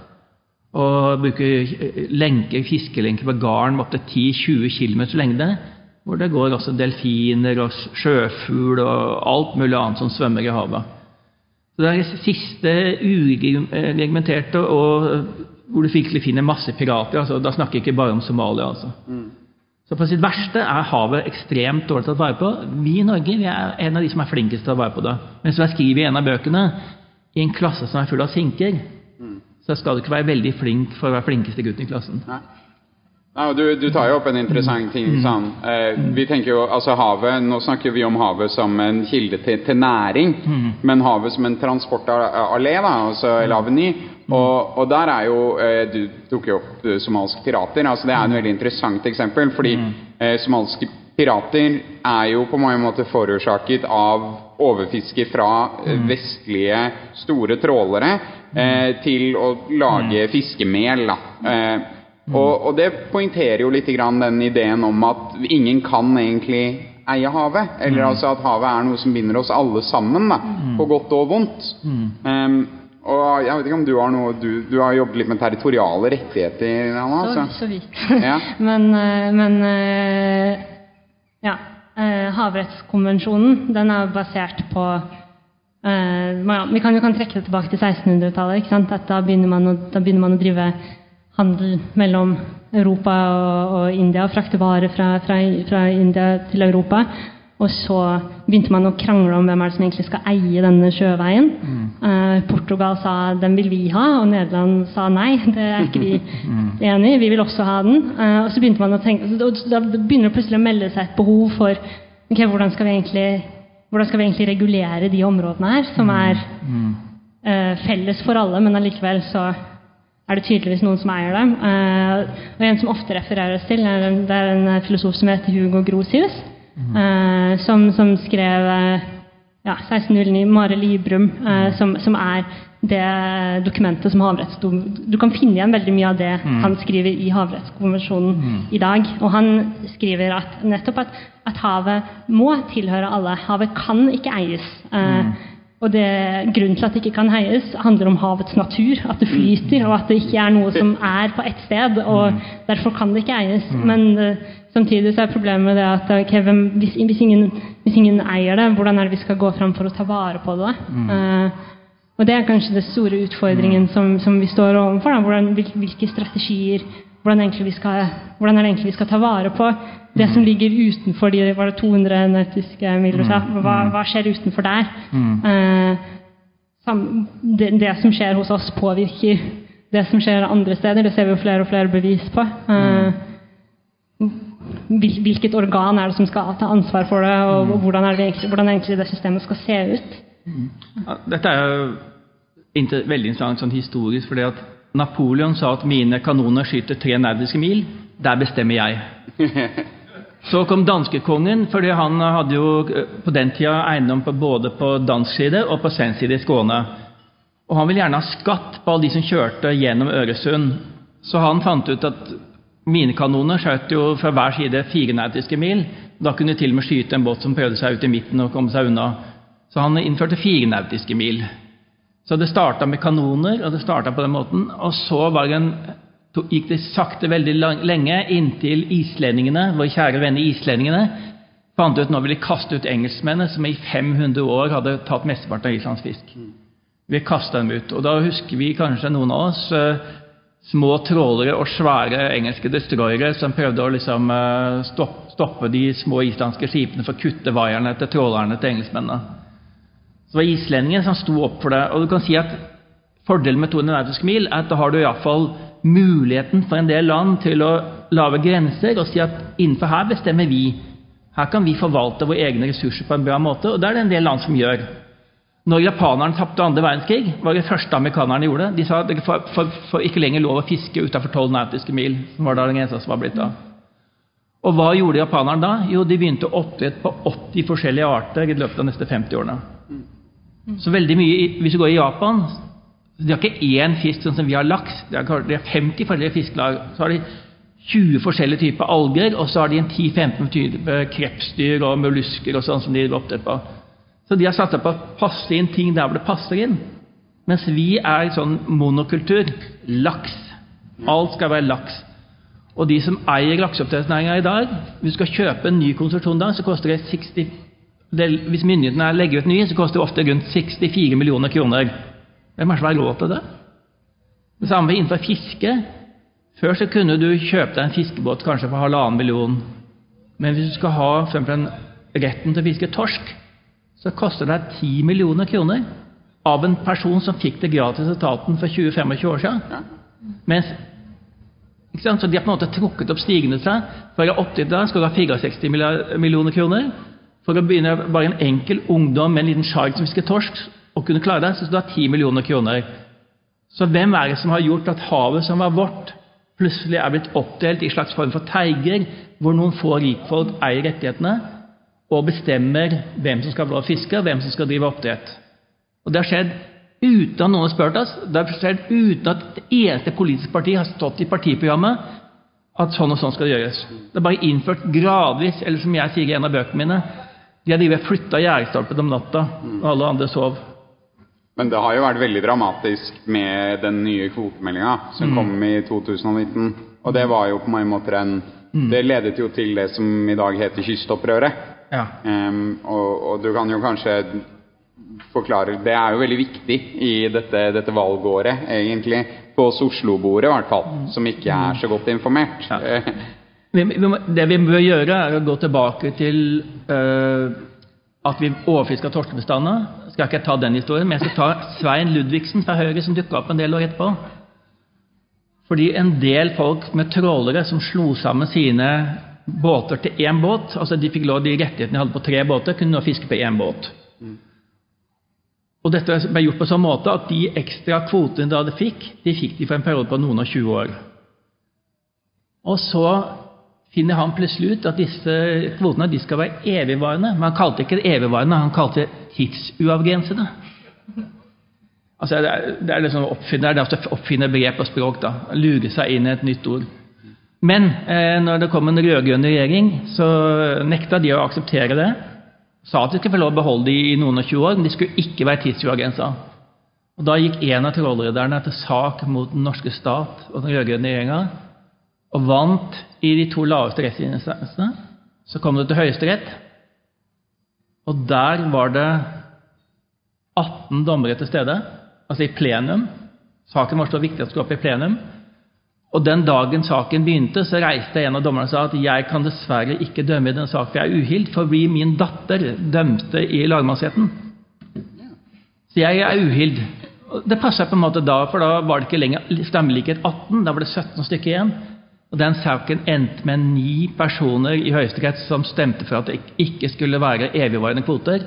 Og bruker eh, lenker, fiskelenker på garn med opptil 10-20 km lengde, hvor det går også delfiner og sjøfugl og alt mulig annet som svømmer i havet. Så det er det siste ureglementerte og hvor du virkelig finner masse pirater. Altså, da snakker jeg ikke bare om Somalia. Altså. Så på sitt verste er havet ekstremt dårlig tatt vare på. Vi i Norge vi er en av de som er flinkest til å ta vare på det. Men som jeg skriver i en av bøkene, i en klasse som er full av sinker, så skal du ikke være veldig flink for å være flinkeste gutten i klassen. Nei. Nei, du, du tar jo opp en interessant ting. Sånn. Eh, vi tenker jo, altså havet, Nå snakker vi om havet som en kilde til, til næring, men havet som en transportallé, altså, eller aveny. Og, og der er jo eh, Du tok jo opp somaliske somalske pirater. altså Det er et veldig interessant eksempel. Fordi eh, somalske pirater er jo på mange måter forårsaket av overfiske fra eh, vestlige store trålere eh, til å lage fiskemel. da. Eh, og, og det poengterer jo litt grann den ideen om at ingen kan egentlig eie havet. Eller altså at havet er noe som binder oss alle sammen, da, på godt og vondt. Um, og jeg vet ikke om du har noe Du, du har jobbet litt med territoriale rettigheter, Anna? Så, altså. så vidt. Ja. men eh, men eh, ja. eh, Havrettskonvensjonen den er basert på ja, Vi kan jo kan trekke det tilbake til 1600-tallet. ikke sant? At da, begynner man å, da begynner man å drive handel mellom Europa og, og India. Frakte varer fra, fra, fra India til Europa. Og så begynte man å krangle om hvem er det som egentlig skal eie denne sjøveien. Eh, Portugal sa den vil vi ha, og Nederland sa nei. Det er ikke vi enig i. Vi vil også ha den. Eh, og så begynte man å tenke, og Da begynner det plutselig å melde seg et behov for ok, hvordan skal vi egentlig, hvordan skal vi egentlig regulere de områdene her, som er eh, felles for alle, men allikevel så er det tydeligvis noen som eier dem. Eh, og En som ofte refereres til, er det er en filosof som heter Hugo Grosius. Eh, som, som skrev eh, ja, 1609, Mare Librum, eh, som, som er det dokumentet som havrettsdom... Du kan finne igjen veldig mye av det han skriver i havrettskonvensjonen i dag. Og han skriver at nettopp at, at havet må tilhøre alle. Havet kan ikke eies. Eh, og det, Grunnen til at det ikke kan heies, handler om havets natur. At det flyter, og at det ikke er noe som er på ett sted. og Derfor kan det ikke eies. Men uh, samtidig så er problemet det at okay, hvem, hvis, hvis, ingen, hvis ingen eier det, hvordan er det vi skal gå fram for å ta vare på det? Uh, og Det er kanskje den store utfordringen som, som vi står overfor. Da. Hvordan, hvilke strategier hvordan, skal, hvordan er det egentlig vi skal ta vare på det som ligger utenfor de var det 200 nautiske mil? du? Hva, hva skjer utenfor der? Eh, det, det som skjer hos oss, påvirker det som skjer andre steder. Det ser vi jo flere og flere bevis på. Eh, hvilket organ er det som skal ta ansvar for det, og, hvordan, er det egentlig, hvordan egentlig det systemet skal se ut? Dette er jo veldig interessant sånn historisk, fordi at Napoleon sa at mine kanoner skyter tre naudiske mil. Der bestemmer jeg. Så kom danskekongen, fordi han hadde jo eh, på den tida eiendom på, både på dansk side og på svensk side i Skåne. Og han ville gjerne ha skatt på alle de som kjørte gjennom Øresund. Så han fant ut at minikanoner skjøt jo fra hver side fire nautiske mil. Da kunne de til og med skyte en båt som prøvde seg ut i midten og komme seg unna. Så han innførte fire nautiske mil. Så det starta med kanoner, og det starta på den måten. Og så var en, gikk det sakte veldig lang, lenge inntil islendingene, våre kjære venner islendingene, fant ut nå ville de kaste ut engelskmennene, som i 500 år hadde tatt mesteparten av Islands fisk. Vi kasta dem ut. Og da husker vi kanskje noen av oss eh, små trålere og svære engelske destroyere som prøvde å liksom eh, stoppe de små islandske skipene for å kutte vaierne til trålerne til engelskmennene. Så det var islendingen som sto opp for det. Og du kan si at Fordelen med 200 nautiske mil er at da har du iallfall muligheten for en del land til å lage grenser og si at innenfor her bestemmer vi. Her kan vi forvalte våre egne ressurser på en bra måte, og det er det en del land som gjør. Når japanerne tapte andre verdenskrig, var det første amerikanerne gjorde. De sa at får, får ikke lenger lov å fiske utenfor 12 nautiske mil, som var da den grensa som var blitt da. Og hva gjorde japanerne da? Jo, de begynte å oppdrette på 80 forskjellige arter i løpet av de neste 50 årene. Så veldig mye, Hvis du går i Japan De har ikke én fisk sånn som vi har laks. De har, 50 forskjellige fiskelag. Så har de 20 forskjellige typer alger, og så har de en 10-15 typer krepsdyr og mollusker og sånn som de er opptatt på. Så de har satsa på å passe inn ting der hvor det passer inn. Mens vi er sånn monokultur. Laks. Alt skal være laks. Og de som eier lakseoppdrettsnæringa i dag, hvis du skal kjøpe en ny konsesjon da, så koster det 60 det, Hvis myndighetene legger ut nye, så koster det ofte rundt 64 millioner kroner. Hvem er det som har råd til det? Det samme innenfor fiske. Før så kunne du kjøpe deg en fiskebåt kanskje for halvannen million. Men hvis du skal ha for eksempel retten til å fiske torsk, så koster det 10 millioner kroner av en person som fikk det gratis av staten for 20-25 år siden. Mens? Så De har på en måte trukket opp stigende seg. For å oppdritte da skal du ha 64 millioner kroner. For å begynne bare en enkel ungdom med en liten sjark som fisker torsk, og kunne klare det, så skal du ha 10 millioner kroner. Så hvem er det som har gjort at havet som var vårt, plutselig er blitt oppdelt i slags form for teiger, hvor noen få rikfolk eier rettighetene og bestemmer hvem som skal få lov å fiske, og hvem som skal drive oppdrett? Og det har skjedd uten at noen har spurt oss. Det har skjedd uten at det eneste politiske parti har stått i partiprogrammet at sånn og sånn skal det gjøres. Det er bare innført gradvis, eller som jeg sier i en av bøkene mine De hadde drevet flytta gjerdestolpen om natta, og alle andre sov. Men det har jo vært veldig dramatisk med den nye kvotemeldinga som kom i 2019. Og det var jo på mange måter en Det ledet jo til det som i dag heter kystopprøret. Ja. Um, og, og du kan jo kanskje forklare Det er jo veldig viktig i dette, dette valgåret, egentlig. På oss Oslo-bordet, i hvert fall. Som ikke er så godt informert. Ja. Vi, vi, må- det vi bør gjøre, er å gå tilbake til uh, at vi overfiska torskebestandene. Skal ikke ta den historien, men jeg skal ta Svein Ludvigsen fra Høyre, som dukka opp en del år etterpå. Fordi en del folk med trålere som slo sammen sine båter til én båt altså De fikk lov de rettighetene de hadde på tre båter, kunne nå fiske på én båt. Og dette ble gjort på sånn måte at de ekstra kvotene de hadde fikk, de fikk de for en periode på noen og 20 år. Og så finner han plutselig ut at disse kvotene skal være evigvarende. Men han kalte ikke det evigvarende, han kalte det tidsuavgrensede. Altså, det er, det er liksom å oppfinne, det er altså å oppfinne begrep og språk. da, Lure seg inn i et nytt ord. Men eh, når det kom en rød-grønn regjering, så nekta de å akseptere det. Sa at de skulle få lov å beholde de i noen og 20 år, men de skulle ikke være tidsuavgrensa. Da gikk en av trålrederne til sak mot den norske stat og den rød-grønne regjeringa og vant i de to laveste rettsinstansene. Så kom det til Høyesterett, og der var det 18 dommere til stede, altså i plenum. Saken var så viktig at den skulle opp i plenum. Og den dagen saken begynte, så reiste en av dommerne og sa at jeg kan dessverre ikke dømme i denne saken, for jeg er uhild, fordi min datter dømte i lagmannsretten. Så jeg er uhild. Det passa på en måte da, for da var det ikke lenger stemmelikhet 18, da var det 17 stykker igjen. Og Den saken endte med ni personer i Høyesterett som stemte for at det ikke skulle være evigvarende kvoter,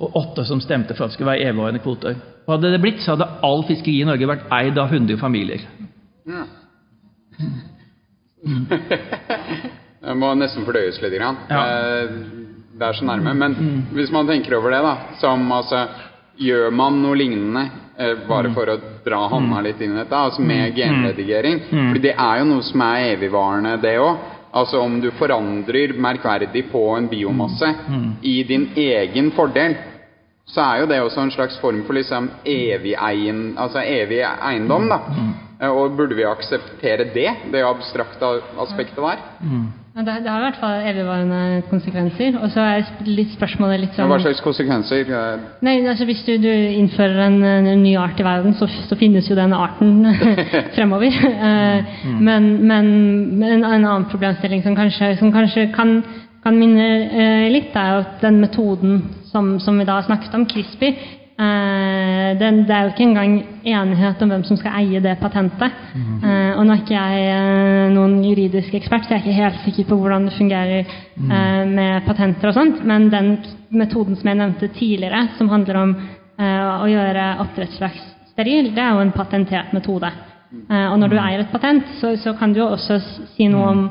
og åtte som stemte for at det skulle være evigvarende kvoter. Og Hadde det blitt, så hadde all fiskeri i Norge vært eid av 100 familier. Ja. Det må nesten fordøyes litt. Grann. Ja. Eh, Det er så nærme. Men hvis man tenker over det, da som altså Gjør man noe lignende bare for å dra hånda litt inn i dette, altså med genredigering? For det er jo noe som er evigvarende, det òg. Altså om du forandrer merkverdig på en biomasse i din egen fordel, så er jo det også en slags form for liksom evig, eien, altså evig eiendom, da. Eh, Og burde vi akseptere det, det abstrakte aspektet der? Ja, det, det har i hvert fall evigvarende konsekvenser. Og så er litt spørsmålet litt sånn hva slags konsekvenser? eh, Nei, altså Hvis du, du innfører en, en ny art i verden, så, så finnes jo den arten fremover. Eh, men, men, en, en annen problemstilling som kanskje, som kanskje kan, kan minne eh, litt, er jo at den metoden som, som vi da har snakket om, CRISPR, eh, den, det er jo ikke engang enighet om hvem som skal eie det patentet. Eh, og nå er ikke jeg eh, noen juridisk ekspert, så jeg er ikke helt sikker på hvordan det fungerer eh, med patenter og sånt, men den metoden som jeg nevnte tidligere, som handler om eh, å gjøre oppdrettslaks steril, det er jo en patentert metode. Eh, og når du eier et patent, så, så kan du jo også si noe om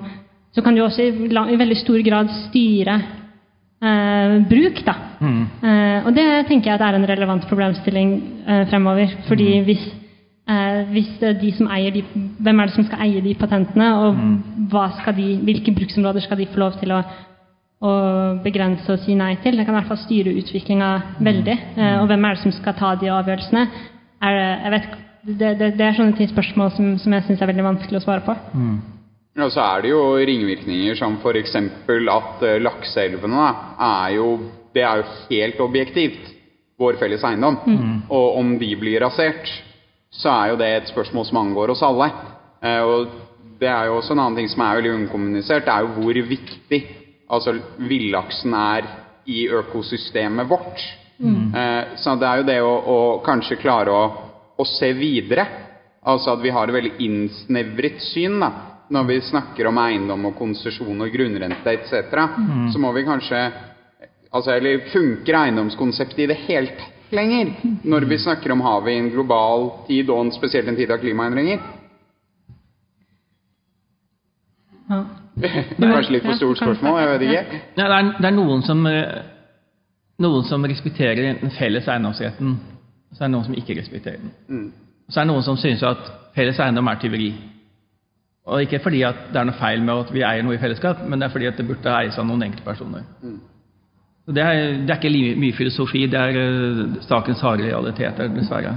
Så kan du også i, i veldig stor grad styre eh, bruk, da. Eh, og det tenker jeg er en relevant problemstilling eh, fremover. Fordi hvis, eh, hvis de som eier de Hvem er det som skal eie de patentene, og skal de, hvilke bruksområder skal de få lov til å, å begrense og si nei til? Det kan i hvert fall styre utviklinga veldig. Eh, og hvem er det som skal ta de avgjørelsene? Er vet, det, det, det er sånne ting spørsmål som, som jeg syns er veldig vanskelig å svare på. Og så er det jo ringvirkninger som f.eks. at eh, lakseelvene er jo Det er jo helt objektivt vår felles eiendom. Og om de blir rasert, så er jo det et spørsmål som angår oss alle. Eh, og det er jo også en annen ting som er veldig unkommunisert, det er jo hvor viktig altså villaksen er i økosystemet vårt. Mm. så det er jo det å, å kanskje klare å, å se videre. Altså at vi har et veldig innsnevret syn da, når vi snakker om eiendom og konsesjon og grunnrente etc. Så må vi kanskje altså, Eller funker eiendomskonseptet i det hele tatt lenger når vi snakker om havet i en global tid, og en- spesielt en tid av klimaendringer? Ja. Det er kanskje litt for stort spørsmål, jeg vet ikke. Ja, det, er, det er noen som, noen som respekterer den felles eiendomsretten, og så er det noen som ikke respekterer den. Mm. Så er det noen som synes at felles eiendom er tyveri. Og ikke fordi at det er noe feil med at vi eier noe i fellesskap, men det er fordi at det burde eies av noen enkeltpersoner. Mm. det er, det er ikke mye filosofi, det er eh, sakens harde realiteter, dessverre.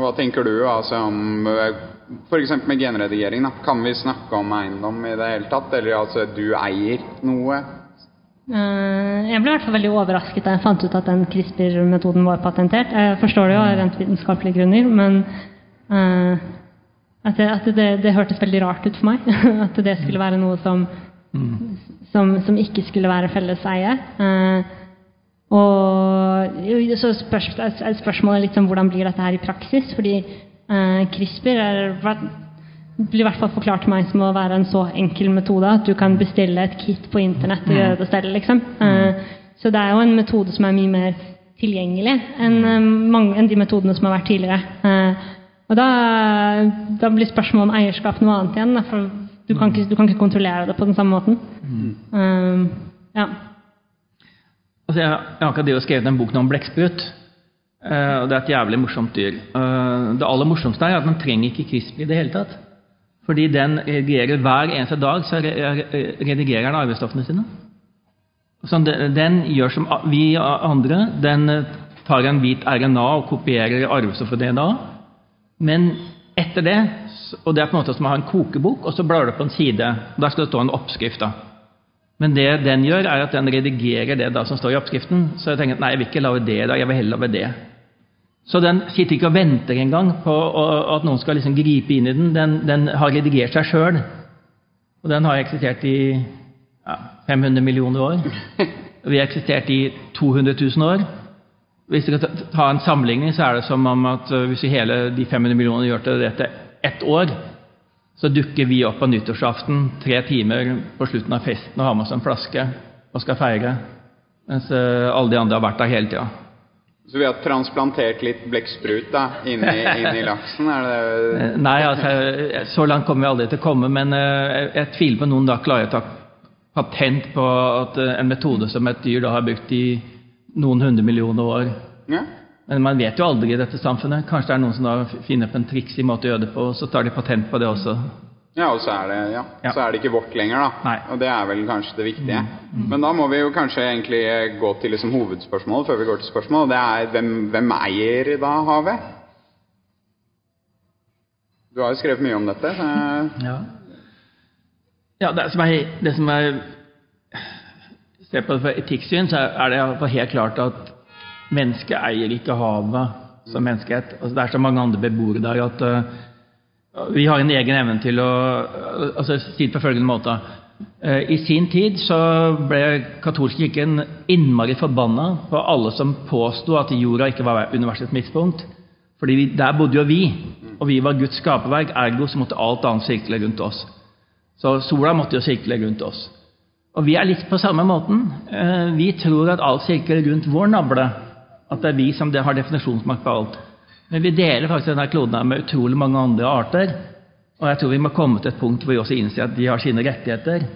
Hva tenker du altså om f.eks. med genredigering? da? Kan vi snakke om eiendom i det hele tatt? Eller altså du eier noe? Eh, Jeg ble i hvert fall veldig overrasket da jeg fant ut at den CRISPR-metoden var patentert. Jeg forstår det jo av rent vitenskapelige grunner, men eh, at, det, at det, det hørtes veldig rart ut for meg. At det skulle være noe som, som, som ikke skulle være felleseie. Eh, og så spørs, er spørsmålet litt om hvordan blir dette her i praksis, fordi eh, CRISPR er, blir i hvert fall forklart til meg som å være en så enkel metode at du kan bestille et kit på internett og gjøre det selv. Liksom. Eh, så det er jo en metode som er mye mer tilgjengelig enn eh, mange enn de metodene som har vært tidligere. Eh, og da, da blir spørsmålet om eierskap noe annet igjen. da, For du kan, ikke, du kan ikke kontrollere det på den samme måten. Eh, ja. Altså, jeg, jeg har akkurat skrevet en bok om blekksprut. Uh, og det er et jævlig morsomt dyr. Uh, det aller morsomste er at man trenger ikke CRISPR i det hele tatt. Fordi den redigerer hver eneste dag så re- re- redigerer den arvestoffene sine. Så den, den gjør som vi andre. Den tar en hvit RNA og kopierer arvestoffet DNA. Men etter det, og det er på en måte som å ha en kokebok, og så blar du på en side. og Der skal det stå en oppskrift. da. Men det den gjør, er at den redigerer det da som står i oppskriften. Så jeg tenker at nei, jeg vil ikke lage det da, jeg vil heller lage det. Så den sitter ikke og venter engang på at noen skal liksom gripe inn i den. Den, den har redigert seg sjøl. Og den har eksistert i ja, 500 millioner år. Vi har eksistert i 200 000 år. Hvis vi skal ta- en sammenligning, så er det som om at øh, hvis vi hele de 500 millionene gjør til dette ett år, så dukker vi opp på nyttårsaften tre timer på slutten av festen og har med oss en flaske og skal feire. Mens øh, alle de andre har vært der hele tida. Så vi har transplantert litt blekksprut da, inn i, inn i laksen? Det Eh, Nei, altså, eh, så langt kommer vi aldri til å komme, men eh, jeg, tviler på noen da klarer å ta patent på at eh, en metode som et dyr da har brukt i noen hundre millioner år. Ja. Men man vet jo aldri i dette samfunnet. Kanskje det er noen som da finner på en triksig måte å gjøre det på, og så tar de patent på det også. Ja, og så er, det, ja, Ja. så er det ikke vårt lenger, da. Nei. Og det er vel kanskje det viktige. Men da må vi jo kanskje egentlig gå til liksom hovedspørsmålet før vi går til spørsmål. Det er hvem, hvem eier da havet? Du har jo skrevet mye om dette. Så Ja, ja det, som er, det som er Ser på det fra etikksyn, så er det helt klart at mennesket eier ikke havet som menneskehet. Altså, det er så mange andre beboere der at uh, vi har en egen evne til å altså, Si det på følgende måte. Uh, I sin tid så ble katolske kirken innmari forbanna på alle som påsto at jorda ikke var universets midtpunkt. Fordi vi, der bodde jo vi, og vi var Guds skaperverk, ergo så måtte alt annet sirkle rundt oss. Så sola måtte jo sirkle rundt oss. Og vi er litt på samme måten. Eh, Vi tror at alt sirkler rundt vår navle. At det er vi som har definisjonsmakt på alt. Men vi deler faktisk denne kloden med utrolig mange andre arter. Og jeg tror vi må komme til et punkt hvor vi også innser at de har sine rettigheter.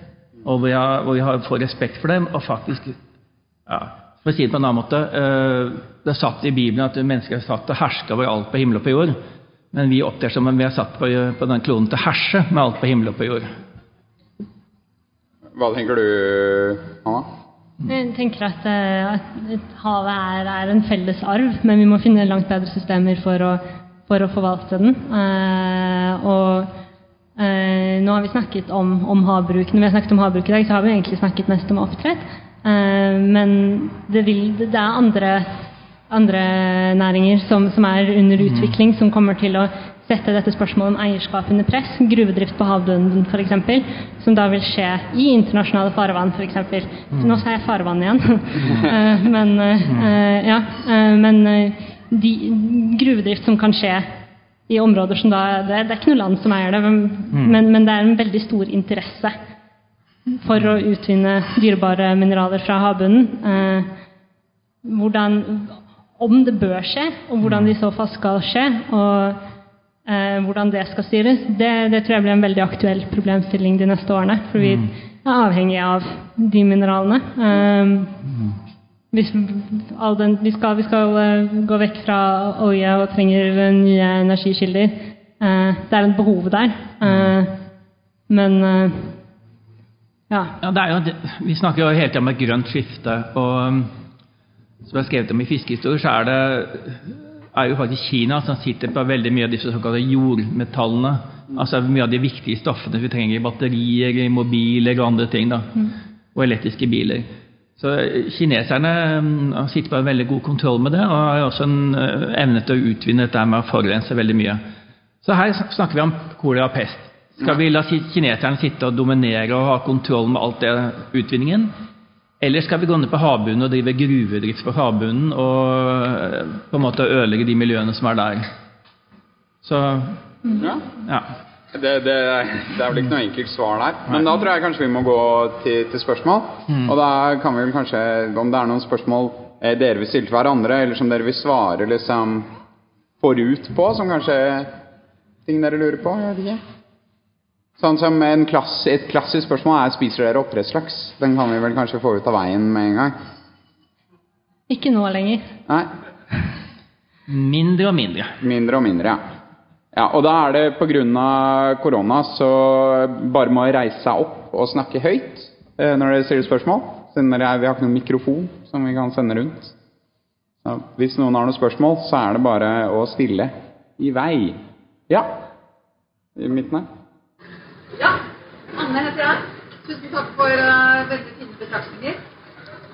Og hvor har, hvor vi har, får respekt for dem, og faktisk ja, For å si det på en annen måte eh, Det er satt i Bibelen at mennesker er satt til å herske over alt på himmel og på jord. Men vi opptrer som om vi er satt på, på den kloden til å herse med alt på himmel og på jord. Hva tenker du, Anna? Jeg tenker at, eh, at havet er, er en felles arv, men vi må finne langt bedre systemer for å, for å forvalte den. Eh, og eh, nå har vi snakket om, om havbruk. Når vi har snakket om havbruk i dag, så har vi egentlig snakket mest om oppdrett. Eh, men det, vil, det er andre, andre næringer som, som er under utvikling, som kommer til å sette dette spørsmålet om eierskap under press. Gruvedrift på havbunnen f.eks., som da vil skje i internasjonale farvann f.eks. Nå sa jeg farvann igjen. Eh, men eh, ja, eh, men eh, de, gruvedrift som kan skje i områder som da Det, det er ikke noe land som eier det, men, men, men det er en veldig stor interesse for å utvinne dyrebare mineraler fra havbunnen. Hvordan, om det bør skje, og hvordan det i så fall skal skje, og eh, hvordan det skal styres, det, det tror jeg blir en veldig aktuell problemstilling de neste årene. For vi er avhengig av de mineralene. Eh, hvis all den, vi skal, vi skal eh, gå vekk fra olje og trenger nye energikilder. eh, det er et behov der. Eh, men eh, ja. Ja, det er jo, vi snakker jo hele tiden om et grønt skifte. og Som jeg har skrevet om i fiskehistorier, så er det er jo faktisk Kina som sitter på veldig mye av disse såkalte jordmetallene. Altså mye av de viktige stoffene vi trenger i batterier, i mobiler og andre ting. da, Og elektriske biler. Så eh, kineserne um, sitter på en veldig god kontroll med det, og har også en eh, evne til å utvinne dette med å forurense veldig mye. Så her snakker vi om kolera og pest. Skal vi la kineserne sitte og dominere og ha kontroll med alt det utvinningen? Eller skal vi gå ned på havbunnen og drive gruvedrift på havbunnen og eh, på en måte ødelegge de miljøene som er der? Så Ja. ja. Det, det, det er vel ikke noe enkelt svar der. Men da tror jeg kanskje vi må gå til, til spørsmål. Og da kan vi vel kanskje, om det er noen spørsmål eh, dere vil stille til hverandre, eller som dere vil svare liksom forut på, som kanskje ting dere lurer på? Jeg vet ikke. Sånn som en klass, Et klassisk spørsmål er spiser dere oppdrettslaks. Den kan vi vel kanskje få ut av veien med en gang. Ikke nå lenger. Nei? Mindre og mindre. Mindre og mindre, ja. ja og da er det pga. korona så bare må reise seg opp og snakke høyt eh, når dere stiller spørsmål. Siden dere vi har ikke noen mikrofon som vi kan sende rundt. Så hvis noen har noen spørsmål, så er det bare å stille i vei. Ja. I midten her. Ja, Anne heter jeg. Tusen takk for uh, veldig fine betraktninger.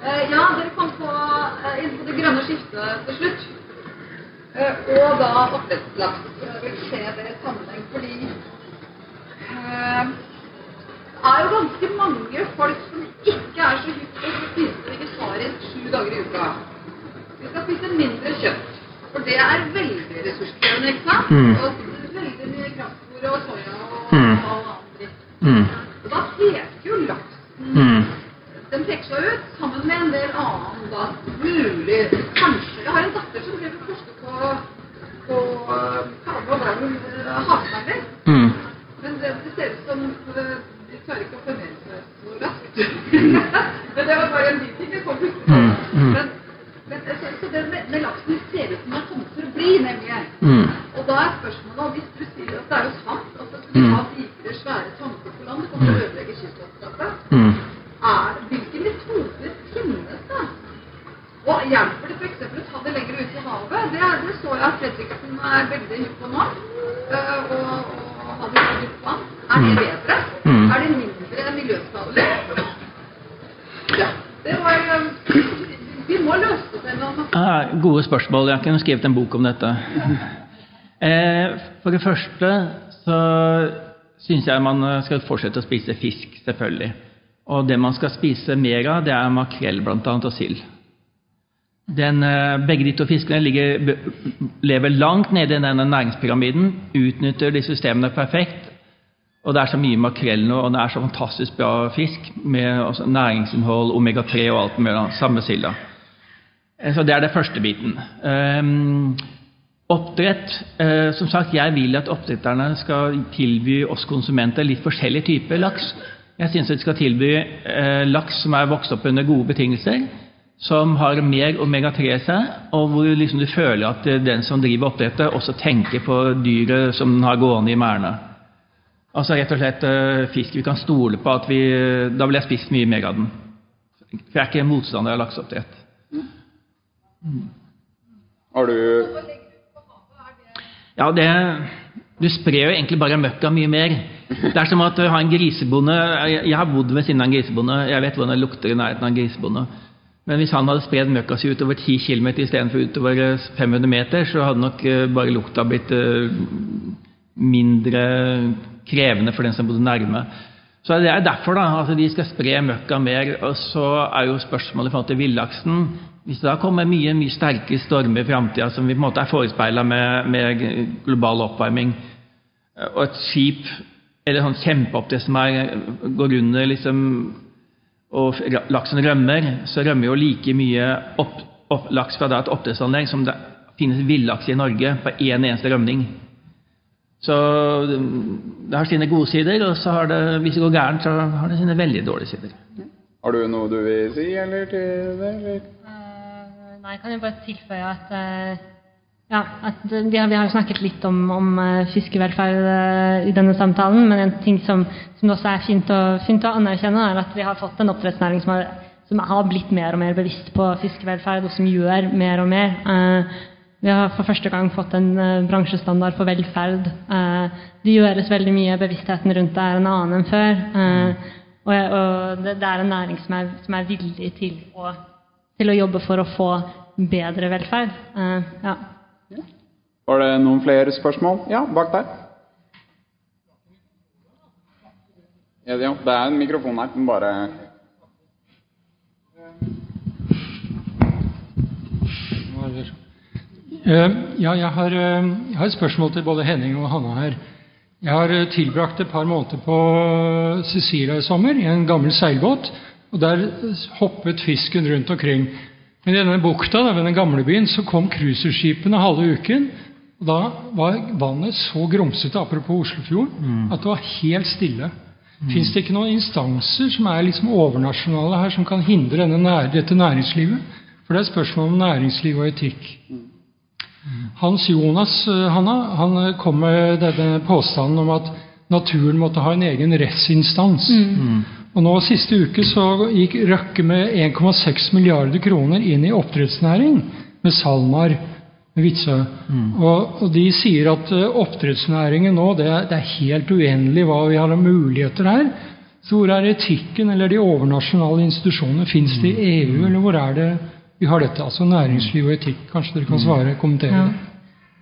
Uh, ja, dere kom på, uh, inn på det grønne skiftet til slutt. Og da oppdrettslaks. Jeg vil se det i sammenheng fordi det er jo ganske mange folk som ikke er så hypp på å spise vegetarisk sju dager i uka. Vi skal spise mindre kjøtt. For det er veldig ressurskrevende, ikke sant? Mm. Og veldig mye kraftfôr og soya og, Mm. og. Mm. Og da peker jo laksen Mm. Den peker seg ut sammen med en del annen da, mulig Kanskje Jeg har en datter som driver forsker på, på uh, det, uh, havsnegler. Mm. Men det, det ser ut som uh, de klarer ikke å formere seg så raskt. men det var bare en biting. Jeg kom plutselig på. Mm, mm. Men, det med, med laksen ser ut som den kommer for å bli, nemlig. Mm. Og da er spørsmålet, hvis du sier at det er jo sant og så skulle Mm. ha digre, svære tanker på land, det kommer til å ødelegge kystlandskapet, Mm. er, hvilke metoder finnes da? Og hjelper det f.eks. å ta det lenger ut i havet? Det, det så jeg at Fredriksen er veldig hypp på nå. øh, Og, og ha det dypt vann. Er det Mm. bedre? Mm. Er det mindre miljøskadelig? Ja, det var øh, Vi må løse det til noe. Ah, gode spørsmål. Jeg kunne skrevet en bok om dette. Eh, for det første så syns jeg man eh, skal fortsette å spise fisk, selvfølgelig. Og det man skal spise mer av, det er makrell blant annet, og sild. Den, eh, begge de to fiskene ligger, lever langt nede i denne næringspyramiden, utnytter de systemene perfekt. Og det er så mye makrell nå, og det er så fantastisk bra fisk med også næringsinnhold, omega-3 og alt mulig. Samme silda. Eh, Så det er det første biten. Ehm, oppdrett eh, Som sagt, jeg vil at oppdretterne skal tilby oss konsumenter litt forskjellige typer laks. Jeg syns de skal tilby eh, laks som er vokst opp under gode betingelser, som har mer omega-3 i seg, og hvor liksom du føler at eh, den som driver oppdrettet, også tenker på dyret som den har gående i merdene. Altså rett og slett eh, fisk vi kan stole på at vi Da vil jeg spist mye mer av den. For jeg er ikke motstander av lakseoppdrett. Har du Ja, det Du sprer jo egentlig bare møkka mye mer. Det er som at du har en grisebonde Jeg, har bodd ved siden av en grisebonde. Jeg vet hvordan det lukter i nærheten av en grisebonde. Men hvis han hadde spredd møkka si utover 10 km istedenfor utover eh, 500 meter, så hadde nok eh, bare lukta blitt eh, mindre krevende for den som bodde nærme. Så Det er derfor da, at de skal spre møkka mer. Og så er jo spørsmålet i forhold til villaksen Hvis det da kommer mye mye sterke stormer i framtida, som vi på en måte er forespeila med, med global oppvarming, og et skip eller sånn kjempeoppdrett som er, går under liksom, og laksen rømmer, så rømmer jo like mye opp, opp, laks fra da et oppdrettsanlegg som det finnes villaks i Norge på én eneste rømning. Så det har sine gode sider, og så har det, hvis det går gærent, så har det sine veldig dårlige sider. Har du noe du vil si, eller til det? Eller? Nei, kan jo bare tilføye at eh, ja, at vi har, vi har snakket litt om, om eh, fiskevelferd eh, i denne samtalen, men en ting som, som også er fint å, fint å anerkjenne, er at vi har fått en oppdrettsnæring som har, som har blitt mer og mer bevisst på fiskevelferd, og som gjør mer og mer. Vi har for første gang fått en bransjestandard for velferd. Det gjøres veldig mye, bevisstheten rundt det er en annen enn før. Og det er en næring som er, som er villig til å, til å jobbe for å få bedre velferd. Eh, ja. Var det noen flere spørsmål? Ja, bak der. Ja, det er en mikrofon her. men bare Eh, Ja, jeg har, eh, jeg har et spørsmål til både Henning og Hanna her. Jeg har tilbrakt et par måneder på Sicilia i sommer i en gammel seilbåt. og Der hoppet fisken rundt omkring. Men i denne bukta ved den gamle byen så kom cruiseskipene halve uken. og Da var vannet så grumsete, apropos Oslofjorden, at det var helt stille. Fins det ikke noen instanser som er liksom overnasjonale her, som kan hindre denne nær, dette næringslivet? For det er spørsmål om næringsliv og etikk. Hans Jonas eh, Hanna, han eh, kom med denne påstanden om at naturen måtte ha en egen rettsinstans. Og nå Siste uke så gikk Røkke med 1,6 milliarder kroner inn i oppdrettsnæring med SalMar med Vitsø. Og, og de sier at eh, oppdrettsnæringen nå det er, det er helt uendelig hva vi har av muligheter her. Så hvor er etikken eller de overnasjonale institusjonene? Fins det i EU, eller hvor er det vi har dette? Altså næringsliv og etikk. Kanskje dere kan svare, kommentere Ja.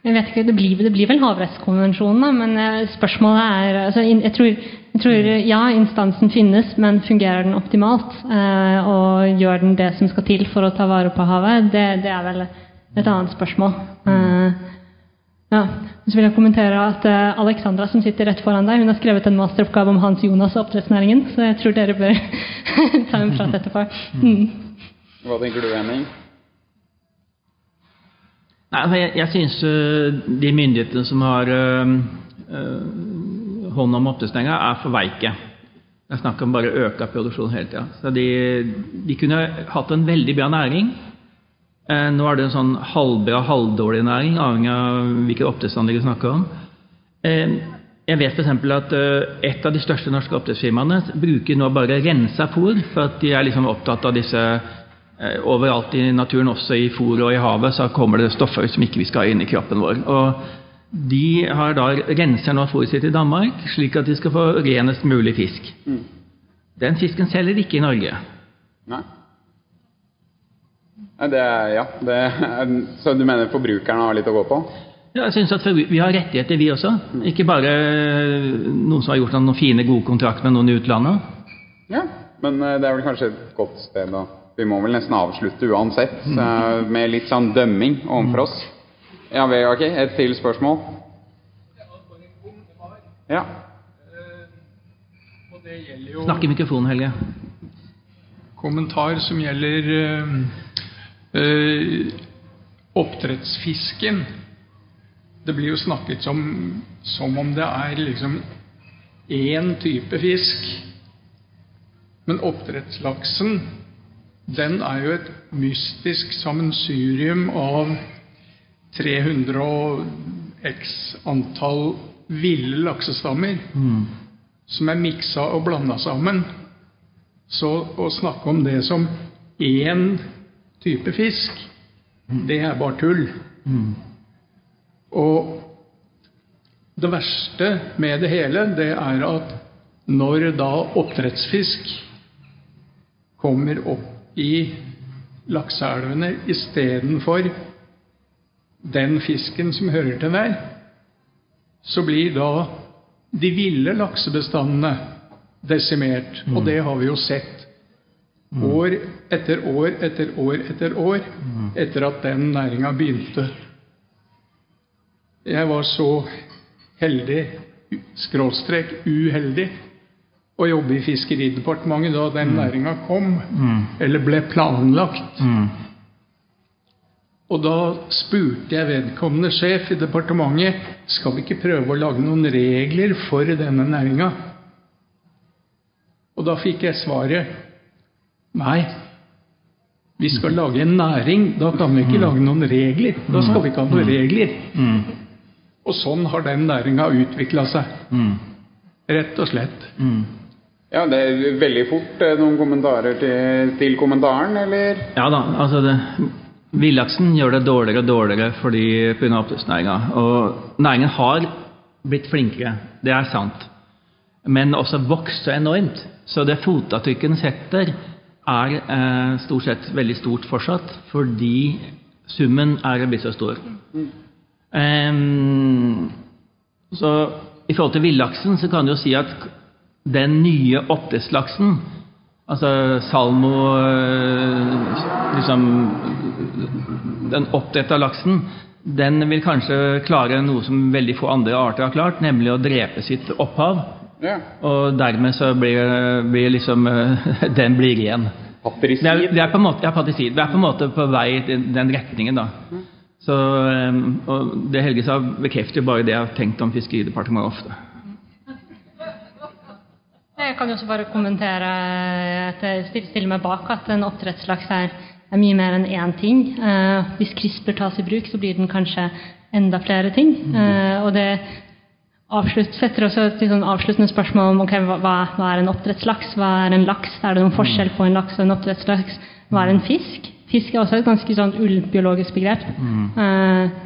Jeg vet ikke, Det blir, det blir vel havrettskonvensjonen, da, men eh, spørsmålet er altså, jeg, tror, jeg tror ja, instansen finnes, men fungerer den optimalt? Eh, og gjør den det som skal til for å ta vare på havet? Det, det er vel et annet spørsmål. Eh, ja. Så vil jeg kommentere at eh, Alexandra, som sitter rett foran deg, hun har skrevet en masteroppgave om Hans Jonas og oppdrettsnæringen, så jeg tror dere bør ta en prat etterpå. Mm. Hva tenker du, Henning? Nei, altså jeg, jeg syns øh, de myndighetene som har øh, øh, hånd om oppdrettsnæringa, er for veike. Det er snakk om bare å øke produksjonen hele tida. De, de kunne hatt en veldig bra næring. Eh, nå er det en sånn halvbra, halvdårlig næring, avhengig av hvilket oppdrettsanlegg vi snakker om. Eh, jeg vet f.eks. at eh, et av de største norske oppdrettsfirmaene bruker nå bare rensa fôr, for at de er liksom opptatt av disse eh, Overalt i naturen, også i fôret og i havet, så kommer det stoffer som ikke vi skal ha inn i kroppen vår. Og de har da renser nå fôret sitt i Danmark, slik at de skal få renest mulig fisk. Den fisken selger de ikke i Norge. Nei? Det Ja. Det så du mener forbrukerne har litt å gå på? Ja, jeg synes at Vi har rettigheter, vi også. Ikke bare noen som har gjort noen fine, gode kontrakter med noen i utlandet. Ja. Men eh, det er vel kanskje et godt sted å Vi må vel nesten avslutte uansett, eh, med litt sånn dømming overfor oss. Ja, ok. Et til spørsmål? Ja. Og jo Snakk i mikrofonen, Helge. kommentar som gjelder eh, eh, oppdrettsfisken. Det blir jo snakket som, som om det er liksom én type fisk. Men oppdrettslaksen, den er jo et mystisk sammensurium av 300 og x antall ville laksestammer som er miksa og blanda sammen. Så å snakke om det som én type fisk, det er bare tull. Og det verste med det hele, det er at når da oppdrettsfisk kommer opp i lakseelvene istedenfor den fisken som hører til der, så blir da de ville laksebestandene desimert. Og det har vi jo sett år etter år etter år etter år etter at den næringa begynte. Jeg var så heldig, å jobbe i Fiskeridepartementet da den næringa kom, eller ble planlagt. Og da spurte jeg vedkommende sjef i departementet skal vi ikke prøve å lage noen regler for denne næringa. Og da fikk jeg svaret nei, Vi skal lage en næring. Da kan vi ikke lage noen regler. Da skal vi ikke ha noen regler. Mm. Og sånn har den næringa utvikla seg. Mm. Rett og slett. Ja, det er veldig fort. eh, Noen kommentarer til, til kommentaren, eller? Ja da, altså det, Villaksen gjør det dårligere og dårligere fordi pga. oppdrettsnæringa. Og næringen har blitt flinkere, det er sant. Men også vokst så enormt. Så det fotavtrykket den setter, er eh, stort sett veldig stort fortsatt, fordi summen er blitt så stor. Um, så i forhold til villaksen så kan du jo si at den nye åtteslaksen. altså salmo øh, liksom Den oppdretta laksen, den vil kanskje klare noe som veldig få andre arter har klart, nemlig å drepe sitt opphav. Ja. Og dermed så blir, blir liksom øh, Den blir. Patrisid. Det er, det er på en måte, ja, patrisid. Vi er på en måte på vei i den, den retningen, da. Så, og det Helge sa, bekrefter bare det jeg har tenkt om Fiskeridepartementet ofte. Jeg kan jo også bare kommentere at jeg stiller meg bak at en oppdrettslaks er, er mye mer enn én ting. Eh, hvis CRISPR tas i bruk, så blir den kanskje enda flere ting. Eh, og det avslutt, setter også et sånn avsluttende spørsmål om okay, hva, hva- er en oppdrettslaks? Hva er en laks? Er det noen forskjell på en laks og en oppdrettslaks? Hva er en fisk? Fisk er også et ganske sånn ubiologisk begrep. Eh,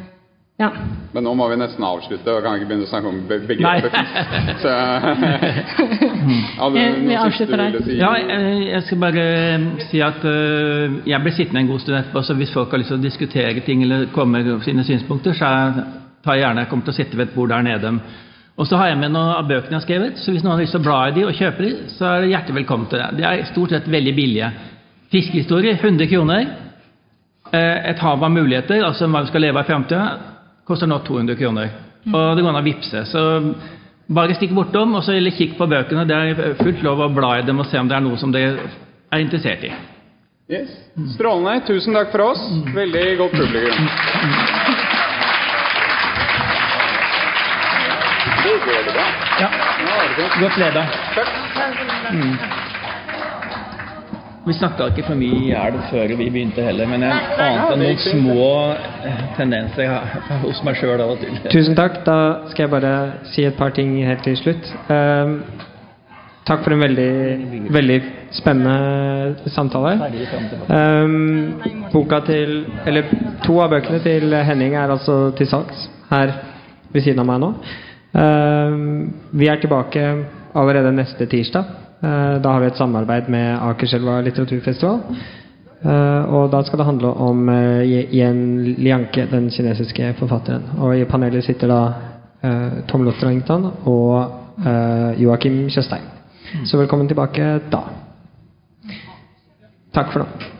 ja. Men nå må vi nesten avslutte og kan ikke begynne å snakke om be begrepet. Så Hadde du Vi- avslutter der. si? Ja, jeg jeg skal bare eh, si at eh, jeg blir sittende en god stund etterpå, så hvis folk har lyst til å diskutere ting eller komme med sine synspunkter, så tar jeg gjerne jeg kommer til å sitte ved et bord der nede. Og så har jeg med noen av bøkene jeg har skrevet, så hvis noen har lyst til å bla i de og kjøpe de, så er det hjertelig velkommen til det. De er stort sett veldig billige. Fiskehistorie 100 kroner. Eh, Et hav av muligheter, altså hva vi skal leve av i framtida, koster nå 200 kroner. Og det går an å vippse. Så bare stikk bortom og så eller kikk på bøkene. Det er fullt lov å bla i dem og se om det er noe som dere er interessert i. Yes. Strålende. Tusen takk for oss. Veldig godt publikum. Det går det bra. Ja. Godt leda. Takk. Vi snakka ikke for mye i elv før vi begynte heller, men jeg ante noen små eh, tendenser hos meg sjøl av og til. Tusen takk. Da skal jeg bare si et par ting helt til slutt. Um, takk for en veldig, veldig spennende samtale. Ehm, boka til, eller To av bøkene til Henning er altså til salgs her ved siden av meg nå. Um, vi er tilbake allerede neste tirsdag. Eh, da har vi et samarbeid med Akerselva litteraturfestival. Eh, og da skal det handle om uh, Yen Lianke, den kinesiske forfatteren. Og i panelet sitter da eh, Tom Lotterengton og Joakim Tjøstheim. Så velkommen tilbake da. Takk for nå.